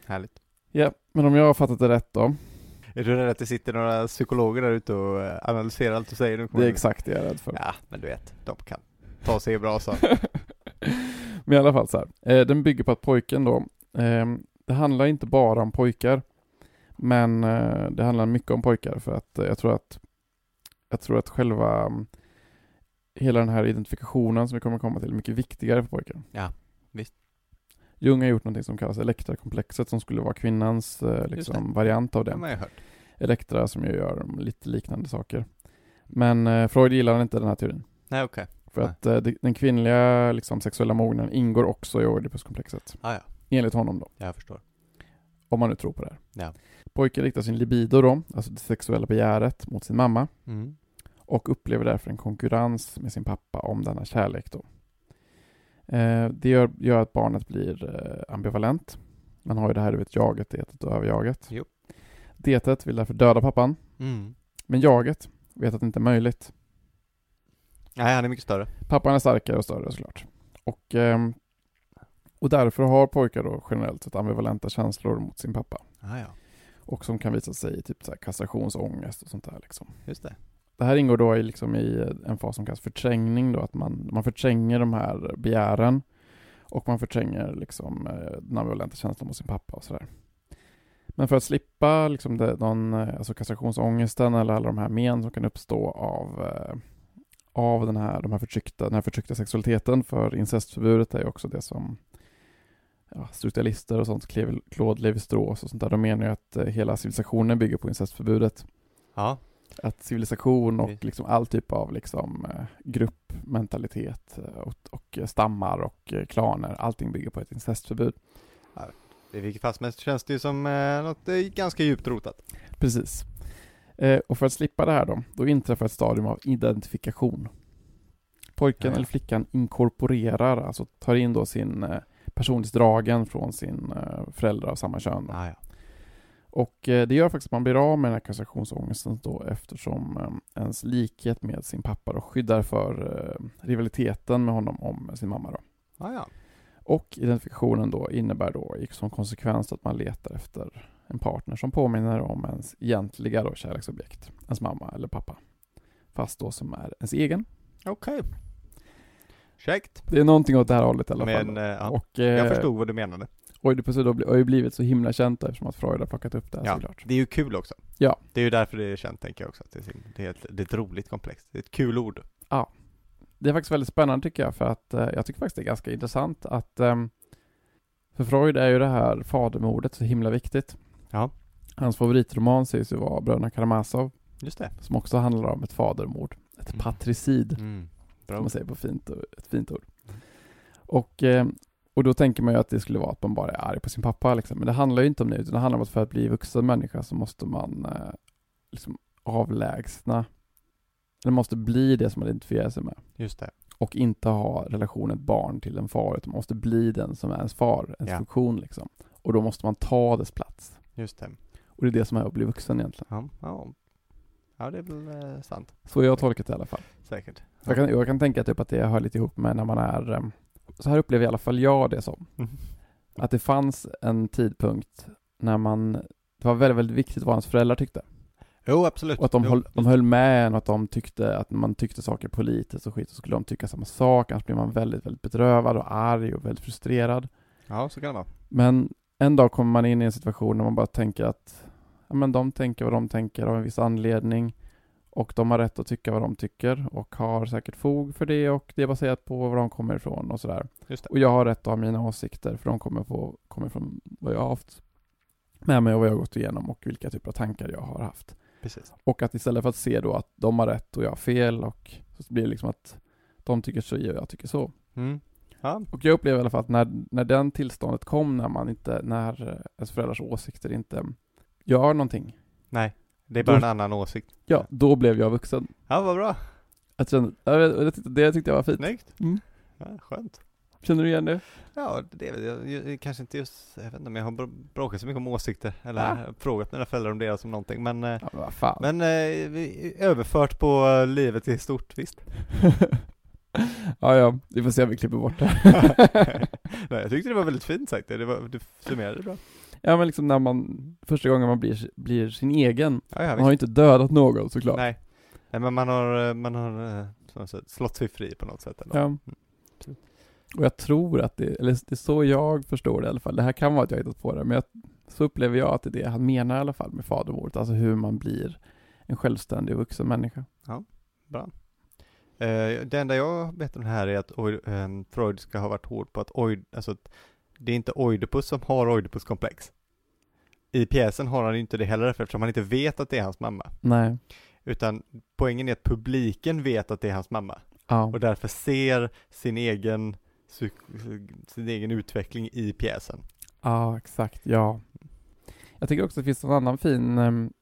Speaker 1: Härligt.
Speaker 2: Ja, men om jag har fattat det rätt då.
Speaker 1: Är du rädd att det sitter några psykologer där ute och eh, analyserar allt du säger nu?
Speaker 2: Det är exakt det jag är rädd för.
Speaker 1: Ja, men du vet, de kan ta sig i brasan.
Speaker 2: Men i alla fall så här. Eh, den bygger på att pojken då, eh, det handlar inte bara om pojkar. Men eh, det handlar mycket om pojkar för att jag tror att jag tror att själva mm, hela den här identifikationen som vi kommer komma till är mycket viktigare för pojkar.
Speaker 1: Ja, visst.
Speaker 2: Jung har gjort något som kallas Elektra-komplexet som skulle vara kvinnans eh, liksom, variant av
Speaker 1: Det hört.
Speaker 2: Elektra som ju gör lite liknande saker. Men eh, Freud gillar inte den här teorin.
Speaker 1: Nej, okej.
Speaker 2: För
Speaker 1: Nej.
Speaker 2: att eh, det- den kvinnliga liksom, sexuella mognaden ingår också i Oidipuskomplexet.
Speaker 1: Ah, ja,
Speaker 2: Enligt honom då.
Speaker 1: jag förstår.
Speaker 2: Om man nu tror på det här.
Speaker 1: Ja.
Speaker 2: Pojken riktar sin libido då, alltså det sexuella begäret, mot sin mamma
Speaker 1: Mm.
Speaker 2: och upplever därför en konkurrens med sin pappa om denna kärlek då. Eh, det gör, gör att barnet blir eh, ambivalent. Man har ju det här du vet, jaget, detet och överjaget.
Speaker 1: Jo.
Speaker 2: Detet vill därför döda pappan,
Speaker 1: Mm.
Speaker 2: men jaget vet att det inte är möjligt.
Speaker 1: Nej, han är mycket större.
Speaker 2: Pappan är starkare och större såklart. Och, ehm, och därför har pojkar då generellt sett ambivalenta känslor mot sin pappa.
Speaker 1: Ah, ja,
Speaker 2: Och som kan visa sig i typ så här kastrationsångest och sånt där liksom.
Speaker 1: just det.
Speaker 2: Det här ingår då i, liksom i en fas som kallas förträngning då, att man, man förtränger de här begären och man förtränger liksom eh, den ambivalenta känslan mot sin pappa och sådär. Men för att slippa liksom det, någon, eh, alltså kastrationsångesten eller alla de här men som kan uppstå av, eh, av den, här, de här förtryckta, den här förtryckta sexualiteten, för incestförbudet är ju också det som ja, strukturalister och sånt, Claude Lévi-Strauss och sånt där, de menar ju att hela civilisationen bygger på incestförbudet
Speaker 1: Ja,
Speaker 2: att civilisation och
Speaker 1: Visst.
Speaker 2: liksom all typ av liksom eh, gruppmentalitet eh, och, och stammar och eh, klaner, allting bygger på ett incestförbud.
Speaker 1: i vilket fall som helst känns det ju som eh, något eh, ganska djupt rotat.
Speaker 2: Precis. Eh, och för att slippa det här då, då inträffar ett stadium av identifikation. Pojken
Speaker 1: Ja.
Speaker 2: eller flickan inkorporerar, alltså tar in då sin eh, personlighetsdragen från sin eh, föräldrar av samma kön.
Speaker 1: Ah, ja.
Speaker 2: Och eh, det gör faktiskt att man blir av med den här kastrationsångesten då eftersom eh, ens likhet med sin pappa då skyddar för eh, rivaliteten med honom om sin mamma då.
Speaker 1: Ah, ja.
Speaker 2: Och identifikationen då innebär då som konsekvens att man letar efter en partner som påminner om ens egentliga då kärleksobjekt, ens mamma eller pappa. Fast då som är ens egen.
Speaker 1: Okej. Käckt.
Speaker 2: Det är någonting åt det här hållet i alla
Speaker 1: Men
Speaker 2: fall.
Speaker 1: ja,
Speaker 2: Och eh,
Speaker 1: jag förstod vad du menade.
Speaker 2: Oidipus har ju blivit så himla känt eftersom att Freud har plockat upp det här
Speaker 1: Ja,
Speaker 2: såklart.
Speaker 1: det är ju kul också.
Speaker 2: Ja.
Speaker 1: Det är ju därför det är känt, tänker jag också. Att det, är, det, är ett, det är ett roligt komplex. Det är ett kul ord.
Speaker 2: Det är faktiskt väldigt spännande tycker jag, för att eh, jag tycker faktiskt det är ganska intressant att ehm, för Freud är ju det här fadermordet så himla viktigt.
Speaker 1: Ja.
Speaker 2: Hans favoritroman sägs ju vara Bröderna Karamazov,
Speaker 1: Just det.
Speaker 2: som också handlar om ett fadermord. Ett
Speaker 1: Mm.
Speaker 2: patricid,
Speaker 1: Mm. Bra.
Speaker 2: som man säger på fint, ett fint ord. Och, eh, och då tänker man ju att det skulle vara att man bara är arg på sin pappa, liksom. men det handlar ju inte om det, utan det handlar om att för att bli vuxen människa så måste man eh, liksom avlägsna, eller måste bli det som man identifierar sig med
Speaker 1: Just det.
Speaker 2: och inte ha relationen barn till en far, utan man måste bli den som är ens far, ens
Speaker 1: Ja.
Speaker 2: funktion liksom. Och då måste man ta dess plats.
Speaker 1: Just det.
Speaker 2: Och det är det som är att bli vuxen egentligen.
Speaker 1: Ja, ja. ja det är väl eh, sant.
Speaker 2: Så jag har tolkat det i alla fall.
Speaker 1: Säkert.
Speaker 2: Jag kan, jag kan tänka typ att det hör lite ihop med när man är, em, så här upplever i alla fall jag det som.
Speaker 1: Mm.
Speaker 2: Att det fanns en tidpunkt när man, det var väldigt, väldigt viktigt vad ens föräldrar tyckte.
Speaker 1: Jo, absolut.
Speaker 2: Och att de,
Speaker 1: jo.
Speaker 2: höll, de höll med en och att de tyckte att man tyckte saker politiskt och skit så skulle de tycka samma sak. Annars blir man väldigt, väldigt bedrövad och arg och väldigt frustrerad.
Speaker 1: Ja, så kan det vara.
Speaker 2: Men en dag kommer man in i en situation där man bara tänker att ja, men de tänker vad de tänker av en viss anledning Och de har rätt att tycka vad de tycker och har säkert fog för det och det är baserat på var de kommer ifrån och sådär. Och jag har rätt att ha mina åsikter för de kommer, på, kommer från vad jag har haft med mig och vad jag har gått igenom och vilka typer av tankar jag har haft.
Speaker 1: Precis.
Speaker 2: Och att istället för att se då att de har rätt och jag har fel och så blir det liksom att de tycker så och jag tycker så.
Speaker 1: Mm. Ja,
Speaker 2: Och jag upplever i alla fall att när, när den tillståndet kom, när man inte, när ens föräldrars åsikter inte gör någonting,
Speaker 1: nej. Det är bara
Speaker 2: Då-
Speaker 1: en annan åsikt.
Speaker 2: ja, då blev jag vuxen.
Speaker 1: Ja, vad bra.
Speaker 2: Att känna, jag det, tyckte- det tyckte jag var fint.
Speaker 1: Snyggt.
Speaker 2: Mm.
Speaker 1: Ja, skönt.
Speaker 2: Känner du igen det?
Speaker 1: Ja, det är jag, jag, kanske inte just, jag vet inte om jag har br- bråkat så mycket om åsikter eller
Speaker 2: Ah.
Speaker 1: frågat mina föräldrar om deras om någonting, men, eh,
Speaker 2: Ja, men
Speaker 1: eh, överfört på livet i stort, visst.
Speaker 2: ja, ja, vi får se om vi klipper bort det.
Speaker 1: Nej, jag tyckte det var väldigt fint sagt, det, var, du summerade det bra.
Speaker 2: Ja, men liksom när man, första gången man blir, blir sin egen,
Speaker 1: Ja, ja,
Speaker 2: man har ju inte dödat någon såklart.
Speaker 1: Nej. Nej, men man har, eh, man har eh, slått sig fri på något sätt ändå.
Speaker 2: Ja. Och jag tror att det, eller det är så jag förstår det i alla fall. Det här kan vara att jag hittat på det, men jag, så upplever jag att det är det han menar i alla fall med fadermordet, alltså hur man blir en självständig vuxen människa.
Speaker 1: Bra. Eh, det enda jag vet om det här är att eh, Freud ska ha varit hård på att Oid, alltså att det är inte Oidipus som har Oidipuskomplex. I pjäsen har han ju inte det heller eftersom han inte vet att det är hans mamma.
Speaker 2: Nej.
Speaker 1: Utan poängen är att publiken vet att det är hans mamma
Speaker 2: Ja.
Speaker 1: och därför ser sin egen, sin egen utveckling i pjäsen.
Speaker 2: Ja, exakt, ja. Jag tycker också det finns en annan fin, em,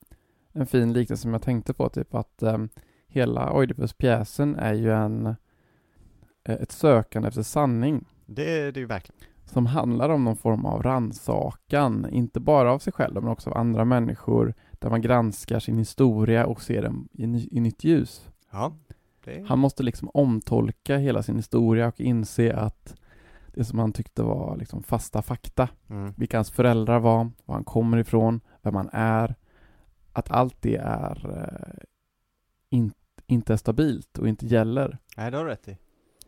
Speaker 2: en fin liknelse som jag tänkte på, typ att em, hela Oidipus-pjäsen är ju en, eh, ett sökande efter sanning
Speaker 1: Det är det ju verkligen.
Speaker 2: Som handlar om någon form av rannsakan, inte bara av sig själv men också av andra människor, där man granskar sin historia och ser den i, ny- i nytt ljus.
Speaker 1: Ja, det
Speaker 2: Han måste liksom omtolka hela sin historia och inse att det som han tyckte var liksom fasta fakta,
Speaker 1: mm.
Speaker 2: vilka hans föräldrar var, var han kommer ifrån, vem han är, att allt det är eh, in, inte är stabilt och inte gäller.
Speaker 1: Nej, det har du rätt i.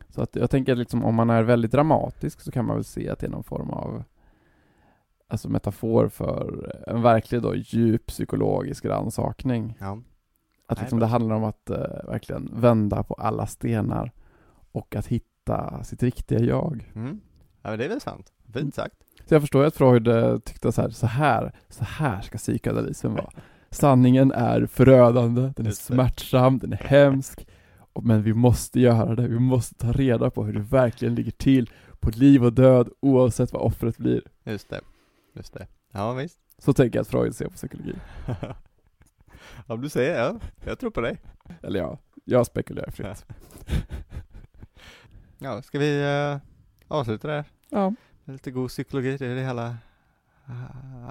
Speaker 2: Så att jag tänker liksom om man är väldigt dramatisk så kan man väl se att det är någon form av alltså metafor för en verklig då djup psykologisk rannsakning.
Speaker 1: Ja.
Speaker 2: Att liksom det handlar om att eh, verkligen vända på alla stenar och att hitta sitt riktiga jag.
Speaker 1: Mm. Ja, men det är väl sant.
Speaker 2: Mm.
Speaker 1: Fint sagt.
Speaker 2: Så jag förstår ju att Freud eh, tyckte så här, så här, så här ska psykoanalysen vara. Sanningen är förödande, den är smärtsam, den är hemsk. Men vi måste göra det, vi måste ta reda på hur det verkligen ligger till på liv och död oavsett vad offret blir.
Speaker 1: Just det. Just det. Ja, visst.
Speaker 2: Så tänker jag att Freud ser på psykologi.
Speaker 1: Om du säger ja, jag tror på dig.
Speaker 2: Eller ja, jag spekulerar fritt.
Speaker 1: Ja, ska vi uh, avsluta där?
Speaker 2: Ja.
Speaker 1: Med lite god psykologi, det är det alla,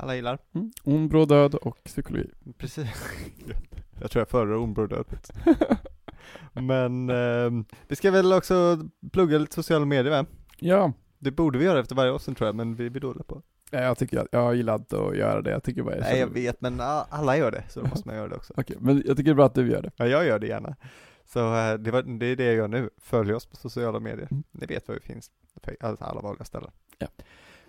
Speaker 1: alla gillar.
Speaker 2: Mm. Ond, bråd död och psykologi.
Speaker 1: Precis. jag tror jag föredrar ond död. Men ehm, vi ska väl också plugga lite sociala medier va?
Speaker 2: Ja,
Speaker 1: Det borde vi göra efter varje avsnitt tror jag, men vi blir dåliga på.
Speaker 2: Ja, jag tycker att jag gillar inte att göra det. Jag tycker bara jag
Speaker 1: Nej jag
Speaker 2: känner-
Speaker 1: vet, men alla gör det, så då måste man göra det också.
Speaker 2: Okej, men jag tycker det är bra att du gör det.
Speaker 1: Ja, jag gör det gärna. Så eh, det, var, det är det jag gör nu. Följ oss på sociala medier.
Speaker 2: Mm.
Speaker 1: Ni vet var vi finns. Alltså alla vanliga ställen.
Speaker 2: Ja.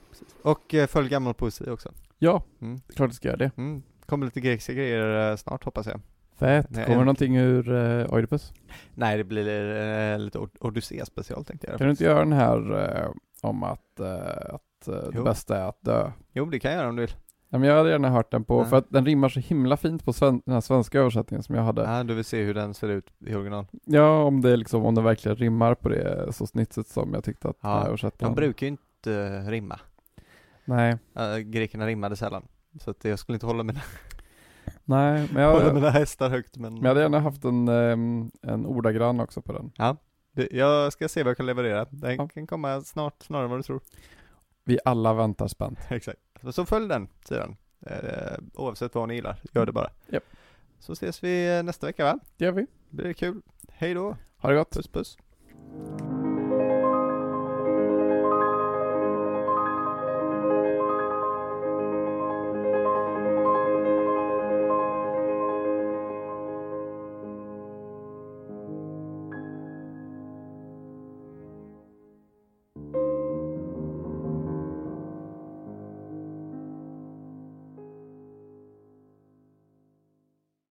Speaker 1: Precis. Och eh, följ gammal poesi också.
Speaker 2: Ja,
Speaker 1: Mm.
Speaker 2: är klart jag ska göra det.
Speaker 1: Mm. Kommer lite grekiska grejer eh, snart hoppas jag.
Speaker 2: Fett. Kommer
Speaker 1: en-
Speaker 2: någonting ur uh, Oidipus?
Speaker 1: Nej, det blir eh, lite Od- Odyssea special tänkte jag.
Speaker 2: Kan du inte göra den här eh, om att, eh, att eh, det bästa är att dö?
Speaker 1: Jo, det kan jag göra om du vill.
Speaker 2: Ja, men jag hade gärna hört den på,
Speaker 1: Ja.
Speaker 2: för att den rimmar så himla fint på sven- den här svenska översättningen som jag hade.
Speaker 1: Ja, du vill se hur den ser ut i original.
Speaker 2: Ja, om det liksom, om det verkligen rimmar på det så snitsigt som jag tyckte att
Speaker 1: Ja,
Speaker 2: den här översättningen
Speaker 1: De brukar ju inte rimma.
Speaker 2: Nej,
Speaker 1: Uh, grekerna rimmade sällan. Så att jag skulle inte hålla mina,
Speaker 2: nej, men jag,
Speaker 1: mina hästar högt men,
Speaker 2: men jag hade gärna haft en, ehm, en ordagrann också på den.
Speaker 1: det, jag ska se vad jag kan leverera. Den
Speaker 2: Ja.
Speaker 1: kan komma snart, snarare än vad du tror.
Speaker 2: Vi alla väntar spänt.
Speaker 1: Exakt. Så, följ den sidan. Eh, oavsett vad ni gillar, gör det bara.
Speaker 2: Japp.
Speaker 1: Så ses vi eh, nästa vecka va?
Speaker 2: Det gör vi.
Speaker 1: Det blir kul. Hej då.
Speaker 2: Ha det gott.
Speaker 1: Puss puss.